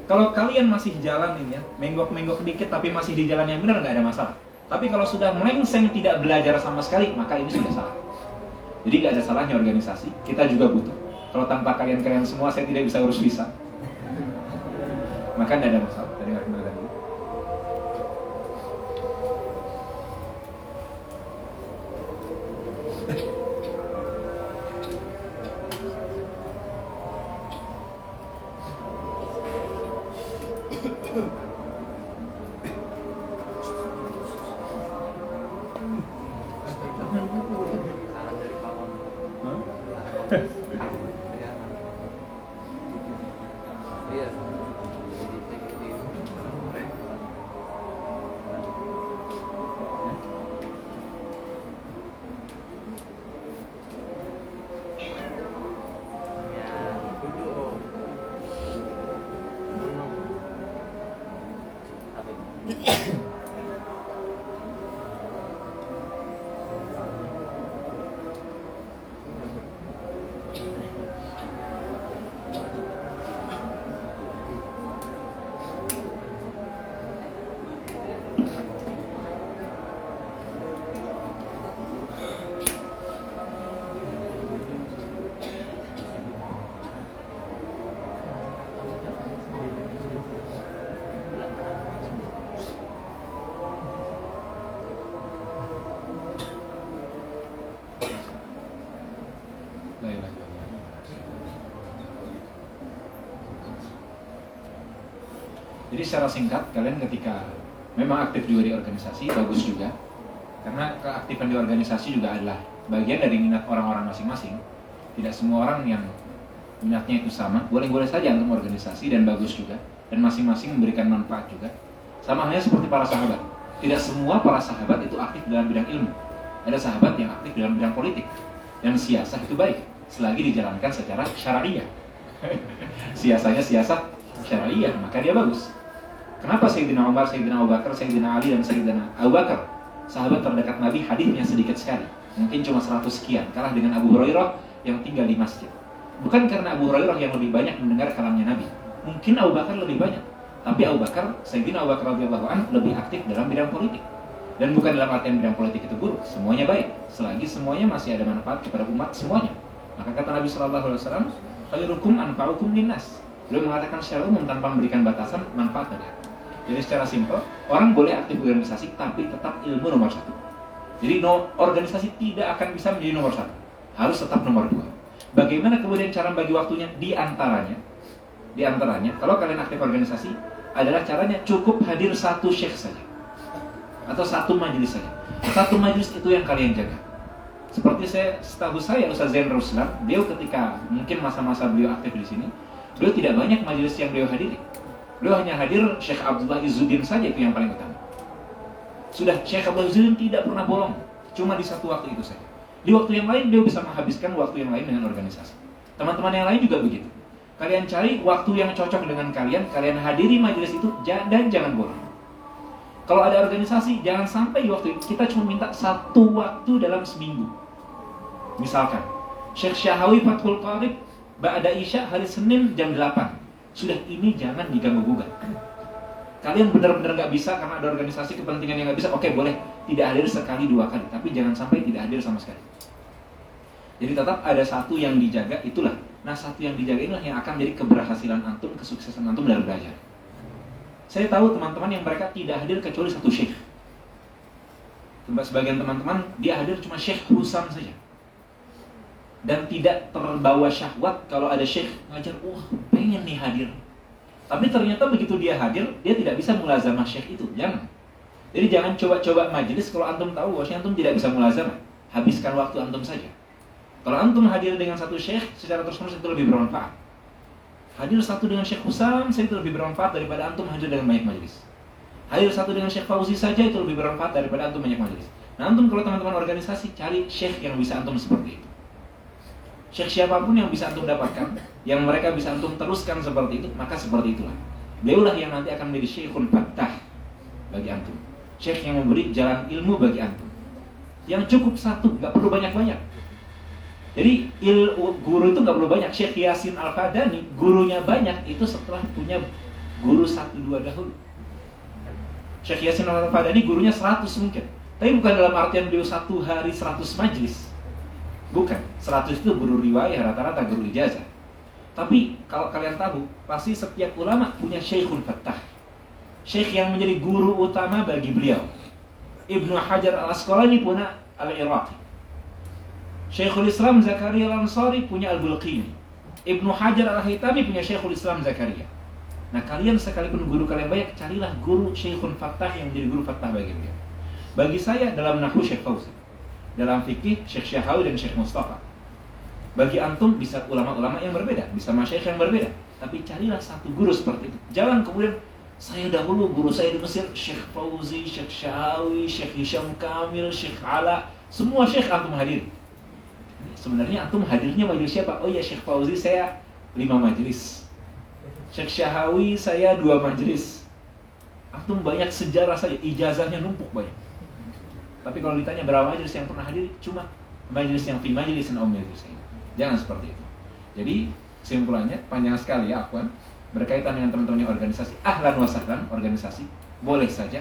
Kalau kalian masih jalan ini ya, menggok-menggok dikit tapi masih di jalan yang benar nggak ada masalah. Tapi kalau sudah melengseng tidak belajar sama sekali, maka ini sudah salah. Jadi nggak ada salahnya organisasi, kita juga butuh. Kalau tanpa kalian-kalian semua saya tidak bisa urus visa. Maka tidak ada masalah. Jadi secara singkat, kalian ketika memang aktif juga di organisasi, bagus juga. Karena keaktifan di organisasi juga adalah bagian dari minat orang-orang masing-masing. Tidak semua orang yang minatnya itu sama. Boleh-boleh saja untuk organisasi dan bagus juga. Dan masing-masing memberikan manfaat juga. Sama halnya seperti para sahabat. Tidak semua para sahabat itu aktif dalam bidang ilmu. Ada sahabat yang aktif dalam bidang politik. Dan siasat itu baik, selagi dijalankan secara syariah. Siasanya siasat syariah, maka dia bagus. Kenapa Sayyidina Umar, Sayyidina Abu Bakar, Sayyidina Ali, dan Sayyidina Abu Bakar? Sahabat terdekat Nabi hadisnya sedikit sekali. Mungkin cuma 100 sekian. Kalah dengan Abu Hurairah yang tinggal di masjid. Bukan karena Abu Hurairah yang lebih banyak mendengar kalamnya Nabi. Mungkin Abu Bakar lebih banyak. Tapi Abu Bakar, Sayyidina Abu Bakar radhiyallahu lebih aktif dalam bidang politik. Dan bukan dalam artian bidang politik itu buruk. Semuanya baik. Selagi semuanya masih ada manfaat kepada umat semuanya. Maka kata Nabi Shallallahu Alaihi Wasallam Khairukum anfa'ukum linnas. Beliau mengatakan secara umum tanpa memberikan batasan manfaat bagi jadi secara simpel, orang boleh aktif organisasi tapi tetap ilmu nomor satu. Jadi no, organisasi tidak akan bisa menjadi nomor satu, harus tetap nomor dua. Bagaimana kemudian cara bagi waktunya? Di antaranya, di antaranya, kalau kalian aktif organisasi, adalah caranya cukup hadir satu syekh saja, atau satu majelis saja. Satu majelis itu yang kalian jaga. Seperti saya, setahu saya Ustaz Zain Ruslan, beliau ketika mungkin masa-masa beliau aktif di sini, beliau tidak banyak majelis yang beliau hadiri. Beliau hanya hadir Syekh Abdullah Izzuddin saja itu yang paling utama. Sudah Syekh Abdullah Izzuddin tidak pernah bolong, cuma di satu waktu itu saja. Di waktu yang lain beliau bisa menghabiskan waktu yang lain dengan organisasi. Teman-teman yang lain juga begitu. Kalian cari waktu yang cocok dengan kalian, kalian hadiri majelis itu dan jangan bolong. Kalau ada organisasi, jangan sampai di waktu itu kita cuma minta satu waktu dalam seminggu. Misalkan, Syekh Syahawi Fathul Qarib Ba'da Isya hari Senin jam 8 sudah ini jangan diganggu gugat. Kalian benar-benar nggak bisa karena ada organisasi kepentingan yang nggak bisa, oke boleh tidak hadir sekali dua kali, tapi jangan sampai tidak hadir sama sekali. Jadi tetap ada satu yang dijaga, itulah. Nah satu yang dijaga inilah yang akan menjadi keberhasilan antum, kesuksesan antum dalam belajar. Saya tahu teman-teman yang mereka tidak hadir kecuali satu syekh. Sebagian teman-teman dia hadir cuma syekh Husam saja dan tidak terbawa syahwat kalau ada syekh ngajar, wah pengen nih hadir. Tapi ternyata begitu dia hadir, dia tidak bisa mulazamah syekh itu. Jangan. Jadi jangan coba-coba majelis kalau antum tahu bahwa antum tidak bisa mulazamah. Habiskan waktu antum saja. Kalau antum hadir dengan satu syekh secara terus-menerus itu lebih bermanfaat. Hadir satu dengan Syekh Husam saya itu lebih bermanfaat daripada antum hadir dengan banyak majelis. Hadir satu dengan Syekh Fauzi saja itu lebih bermanfaat daripada antum banyak majelis. Nah antum kalau teman-teman organisasi cari syekh yang bisa antum seperti itu. Syekh siapa pun yang bisa antum dapatkan, yang mereka bisa antum teruskan seperti itu, maka seperti itulah. Beliaulah yang nanti akan menjadi syekhun fattah bagi antum. Syekh yang memberi jalan ilmu bagi antum. Yang cukup satu, nggak perlu banyak-banyak. Jadi il, guru itu nggak perlu banyak. Syekh Yasin Al Fadani gurunya banyak itu setelah punya guru satu dua dahulu. Syekh Yasin Al Fadani gurunya 100 mungkin. Tapi bukan dalam artian beliau satu hari 100 majlis. Bukan, 100 itu guru riwayah, rata-rata guru ijazah. Tapi kalau kalian tahu, pasti setiap ulama punya syekhul fattah. Syekh yang menjadi guru utama bagi beliau. Ibnu Hajar al-Asqalani punya al-Iraqi. Syekhul Islam Zakaria al-Ansari punya al-Bulqini. Ibnu Hajar al-Haytami punya Syekhul Islam Zakaria. Nah kalian sekalipun guru kalian banyak, carilah guru syekhul fattah yang menjadi guru fattah bagi beliau. Bagi saya dalam Nahu Syekh Fauzi dalam fikih Syekh Syahawi dan Syekh Mustafa. Bagi antum bisa ulama-ulama yang berbeda, bisa masyayikh yang berbeda, tapi carilah satu guru seperti itu. Jangan kemudian saya dahulu guru saya di Mesir Syekh Fauzi, Syekh Syahawi, Syekh Hisham Kamil, Syekh Ala, semua syekh antum hadir. Sebenarnya antum hadirnya majelis siapa? Oh ya Syekh Fauzi saya lima majelis. Syekh Syahawi saya dua majelis. Antum banyak sejarah saja, ijazahnya numpuk banyak. Tapi kalau ditanya berapa majelis yang pernah hadir, cuma majelis yang fi majelis dan majelis. Jangan seperti itu. Jadi kesimpulannya panjang sekali ya akuan berkaitan dengan teman-teman organisasi ahlan wasahlan organisasi boleh saja